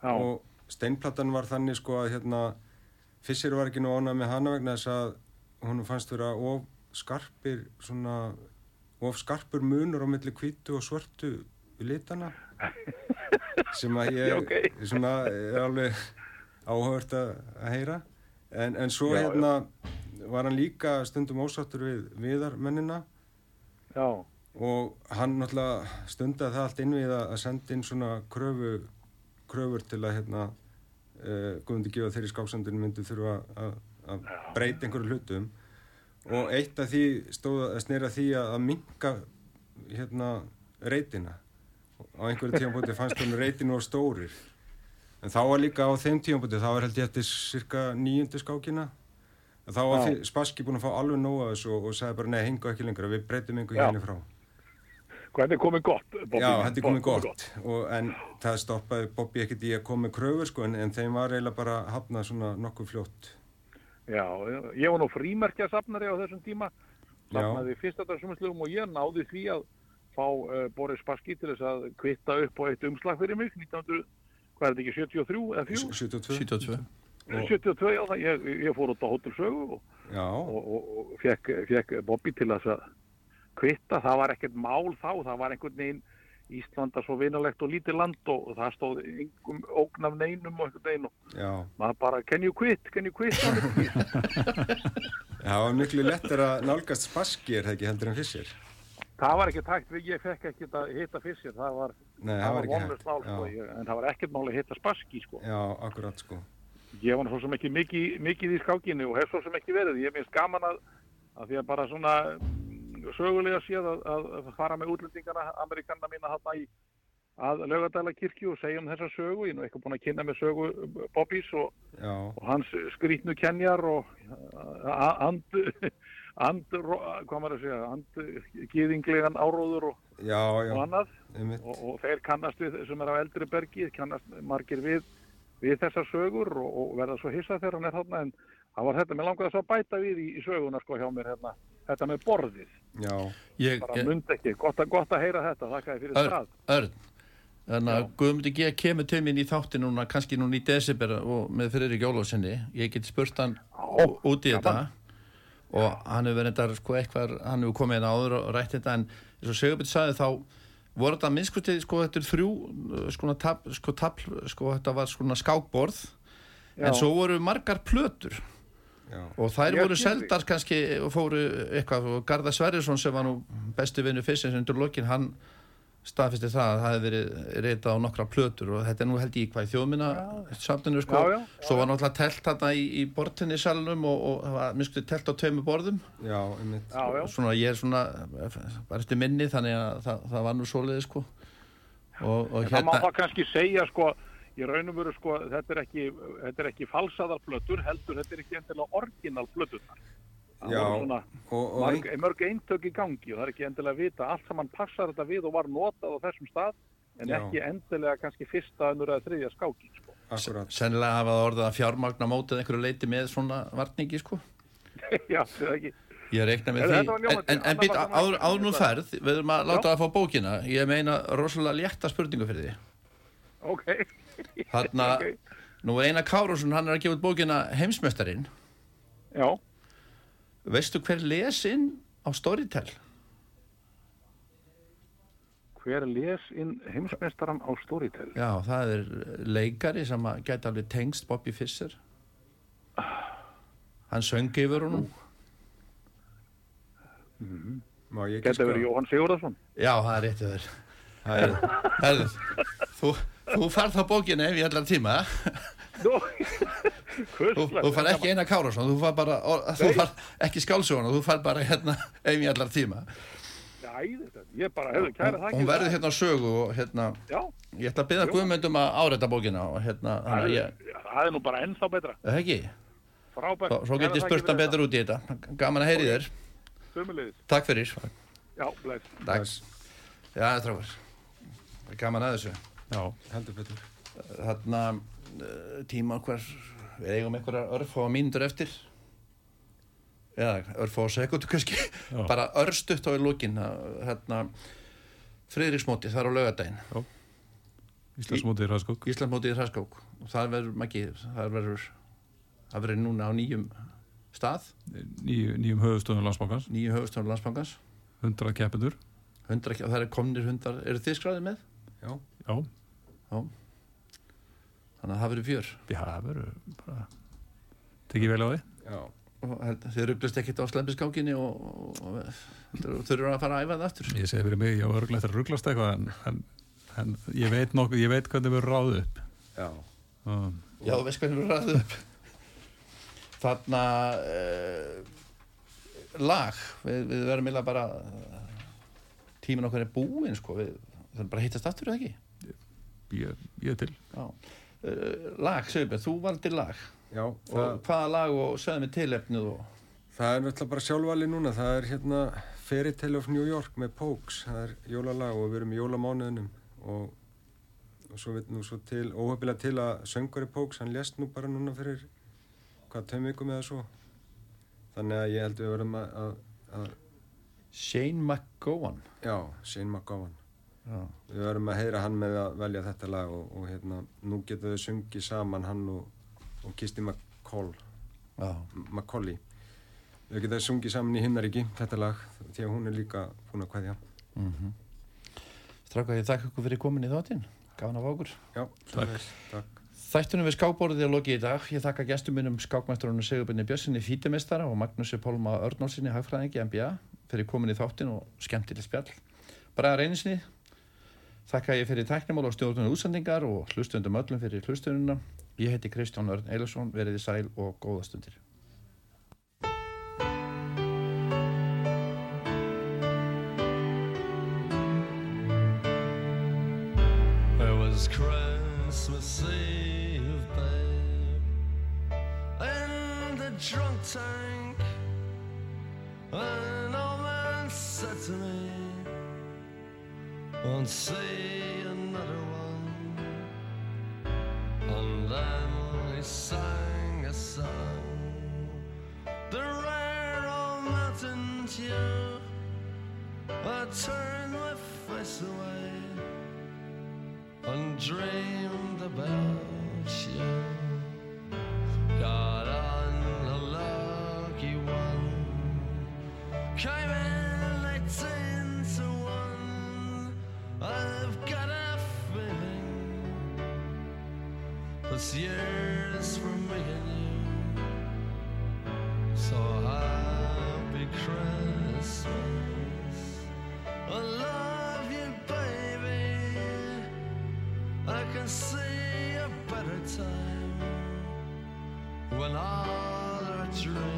Já, og steinplatan var þannig sko að hérna Fissir var ekki nú ánað með hana vegna þess að hún fannst vera of skarpir svona of skarpur munur á milli hvítu og svörtu litana sem að ég Já, ok. svona er alveg áhugavert að, heyra. En, en svo Já, já. hérna var hann líka stundum ósáttur við viðarmennina. Já, og hann náttúrulega stundaði það allt inn við að, senda inn svona kröfu, kröfur til að hérna uh, Guðmundi gefa þeirri skáksandinu myndi þurfa að breyta einhverju hlutum og eitt af því stóð að snera því að, minka hérna reytina á einhverju tímabúti fannst hún reytinu og stórir. En þá var líka á þeim tímabúti þá var held ég eftir cirka nýjundu skákina en þá var Spassky búin að fá alveg nóg að þessu og, og sagði bara nei, hinga ekki lengra, við breytum einhver Já. hérna frá. Hvað er komið gott, Bobby? Já, þetta er komið Komið gott, Og, en það stoppaði Bobby ekkert í að koma með kröfur sko, en, en þeim var eiginlega bara hafnað svona nokkuð fljótt Já, ég var nú frímerkja safnari á þessum tíma, safnaði fyrsta dagsumislugum og ég náði því að fá uh, Boris Spassky til þess að kvitta upp á eitt umslag fyrir mig 1900, hvað er þetta ekki, 73 eða 4? 72 72 Og- 72, já, það, ég, ég fór út á Hotel Sögu og, Já, og, og, og fekk, fekk Bobby til þess að kvitta, það var ekkert mál þá, það var einhvern veginn Íslanda svo vinalegt og lítið land og, það stóð einhverjum ógn af neinum og og já. maður bara, can you quit, can you quit? Var miklu lettir að nálgast Spassky er það ekki heldur en Fischer Það var ekki takt, ég fekk ekki að hitta fyrst það var, var vonlust hægt. sko, Já, en það var ekkert mál að hitta Spassky, sko. já akkurat sko. Ég var svo sem ekki mikið, mikið í skákinu og hef svo sem ekki verið. Ég minnst gaman að, að því að bara svona sögulega séð að, að, fara með útlendingana, amerikanna mína þarna í að laugadæla kirkju og segja um þessa sögu. Ég er nú eitthvað búin að kynna með sögu Bobbys og, Já, og hans skrýtnu kenjar og a- and, and, hvað maður að segja, and gýðinglegan áróður og, já, já, og annað og, og þeir kannast við, sem er á eldri bergi, kannast margir við, við þessar sögur og, og verða svo hissa þegar hann er þarna. En það var þetta, mér langaði að bæta við í, í söguna sko hjá mér hérna, þetta með borðið, Já, Ég, bara ég, mund ekki, gott, að- gott að heyra þetta, þakkaði fyrir Örn, stað. Örn Þannig að Já. Guðmundi G. kemur til mín í þáttin núna, kannski núna í desember og með Friðrik Jólósinni. Ég get spurt hann Já, út í þetta og hann hefur verið þetta sko eitthvað, hann hefur komið hérna áður og rætt þetta en eins og Sigurbjörn sagði þá voru þetta minnskustið sko þetta er þrjú uh, sko, tab, sko, tab, sko þetta var sko skákborð Já. en svo voru margar plötur já, og þær Ég voru seldar kannski og fóru eitthvað og Garðar Sverrisson sem var nú bestu vinnu fyrstins undir lokin hann staðfisti það að það hefði verið reytað á nokkra plötur og þetta er nú held ég hvað í þjóðminna samtinu sko, Já, já, já, svo var náttúrulega telt þarna í, í bortinni salunum og, og það var minnstu telt á tveimu borðum. Já, einmitt. Já, já, svona ég er svona bara eftir minni þannig að það, það var nú svoleiði sko. Og, og en það má hérna það kannski segja sko, í raunum veru sko, þetta er ekki, þetta er ekki falsaðar plötur, heldur þetta er ekki endilega orginal plötunar. Það Já, voru svona og, og mörg, mörg eintök í gangi og það er ekki endilega að vita allt saman passar þetta við og var notað á þessum stað en Já. ekki endilega kannski fyrsta önnur eða þriðja skákin sko. sennilega hafa það orðið að fjármagna mótið einhverju leiti með svona varningi sko. Já, það er ekki. Ég reikna með því, þetta en, en, en Annað být, var það áður, nú- ferð, við erum að láta það að fá bókina, ég meina rosalega létta spurningu fyrir því. Ok, Þarna, Ok. nú er Einar Károsson, hann er að gefa út bókina Heimsmeistarin, já veistu hver les inn á Storytel? Hver les inn heimsmeistaran á Storytel? Já, það er leikari sem að gæti alveg tengst Bobby Fischer. Hann söng yfir honum. Má ég Geta giska? verið Jóhann Sigurðarsson Já, það er réttið þér. Herðu, þú, þú farð þá bókina ef ég allar tíma. Nú, Þú, þú far ekki eina Kárasson, þú far bara, or, þú far ekki skálsuguna, þú far bara hérna ef ég allar tíma. Þetta, ég bara, hefur kæra það Hún verður hérna á sögu og hérna, Já, ég ætla að byrja Guðmundum að áreita bókina og hérna, það er, ég, það er nú bara ennþá betra er það ekki? Frábært Svo, svo get ég spurt hann betur út í þetta. Gaman að heyri þér. Takk fyrir. Já, Dags. Já, það er tráfur. Gaman að þessu. Já, Heldur betur Þarna, uh, tíma hver, við eigum einhverja örfá mínútur eftir. Eða örfá sekundu kannski. Já. Bara örstutt á í lókin. Hérna, Friðriksmóti, það er á laugardaginn. Íslandsmótið í Ræðskók Íslandsmótið í Hraskók og það verður maki, það verður það verður núna á nýjum stað, Nýju, Nýjum höfustöðum landsbankans nýju höfustónu landsbankans 100 keppendur 100, og það er komnir hundar, eru þið skráðið með? Já, Já, Já. Þannig að það verður fjör. Já, það verður bara tekið vel á því? Já, og þið rugglast ekkert á slempiskákinni og, og, og þurfur að fara að æfa það aftur? Ég segi fyrir mig, ég var örgulegt að rugglast eitthvað en, en, en ég veit nokkuð, ég veit hvernig við ráðið upp. Já, um, Já, þú veist hvernig við ræðum upp. Þarna uh, lag. Við, við verðum eiginlega bara uh, tíminn okkar er búinn sko. við bara að hittast aftur eða ekki? Ég, ég er til. Já. Uh, lag, Sigurbjörn, þú valdir lag. Já og það, hvaða lag og segðu mig tilefnið og það er náttúrulega bara sjálfvali núna. Það er hérna Fairy Tale of New York með Pokes, það er jólalag og við erum í jólamánuðinum og, og svo veit nú svo til, óhefilega til að söngari Pokes, hann lést nú bara núna fyrir hvað, tveim vikum eða svo. Þannig að ég held við verðum að, að, að Shane McGowan. Já, Shane McGowan Já. við verðum að heyra hann með að velja þetta lag og, og hérna, nú getur þau sungið saman hann og, og Kisti McCall. Macaulay þau geta sungið saman í himnaríki þetta lag því að hún er líka búin að kvæðja Mm Stráka, ég þakka ykkur fyrir komin í þáttinn Gafan af okkur já, Takk. takk. Þættunum við skákborðið er lokið í dag. Ég þakka gestum minnum skákmæstrunum Sigurbjörni Björnssoni fítimestara og Magnúsi Pálma Örnálsinni hagfræðingi MBA fyrir komin í þáttin og skemmtileg spjall. Bara reynisinni. Þakka ég fyrir tæknumál og stjórnum útsendingar og hlustundum öllum fyrir hlustununa. Ég heiti Kristján Örn Eilarsson, veriði sæl og góða stundir. It was Christmas Eve, babe, in the drunk tank. An old man said to me, "Won't see another one." And then he sang a song, the rare old mountain tune. I turned my face away and dreamed about you. This year's for me and you. So happy Christmas. I love you, baby. I can see a better time when all our dreams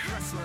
Christmas Day.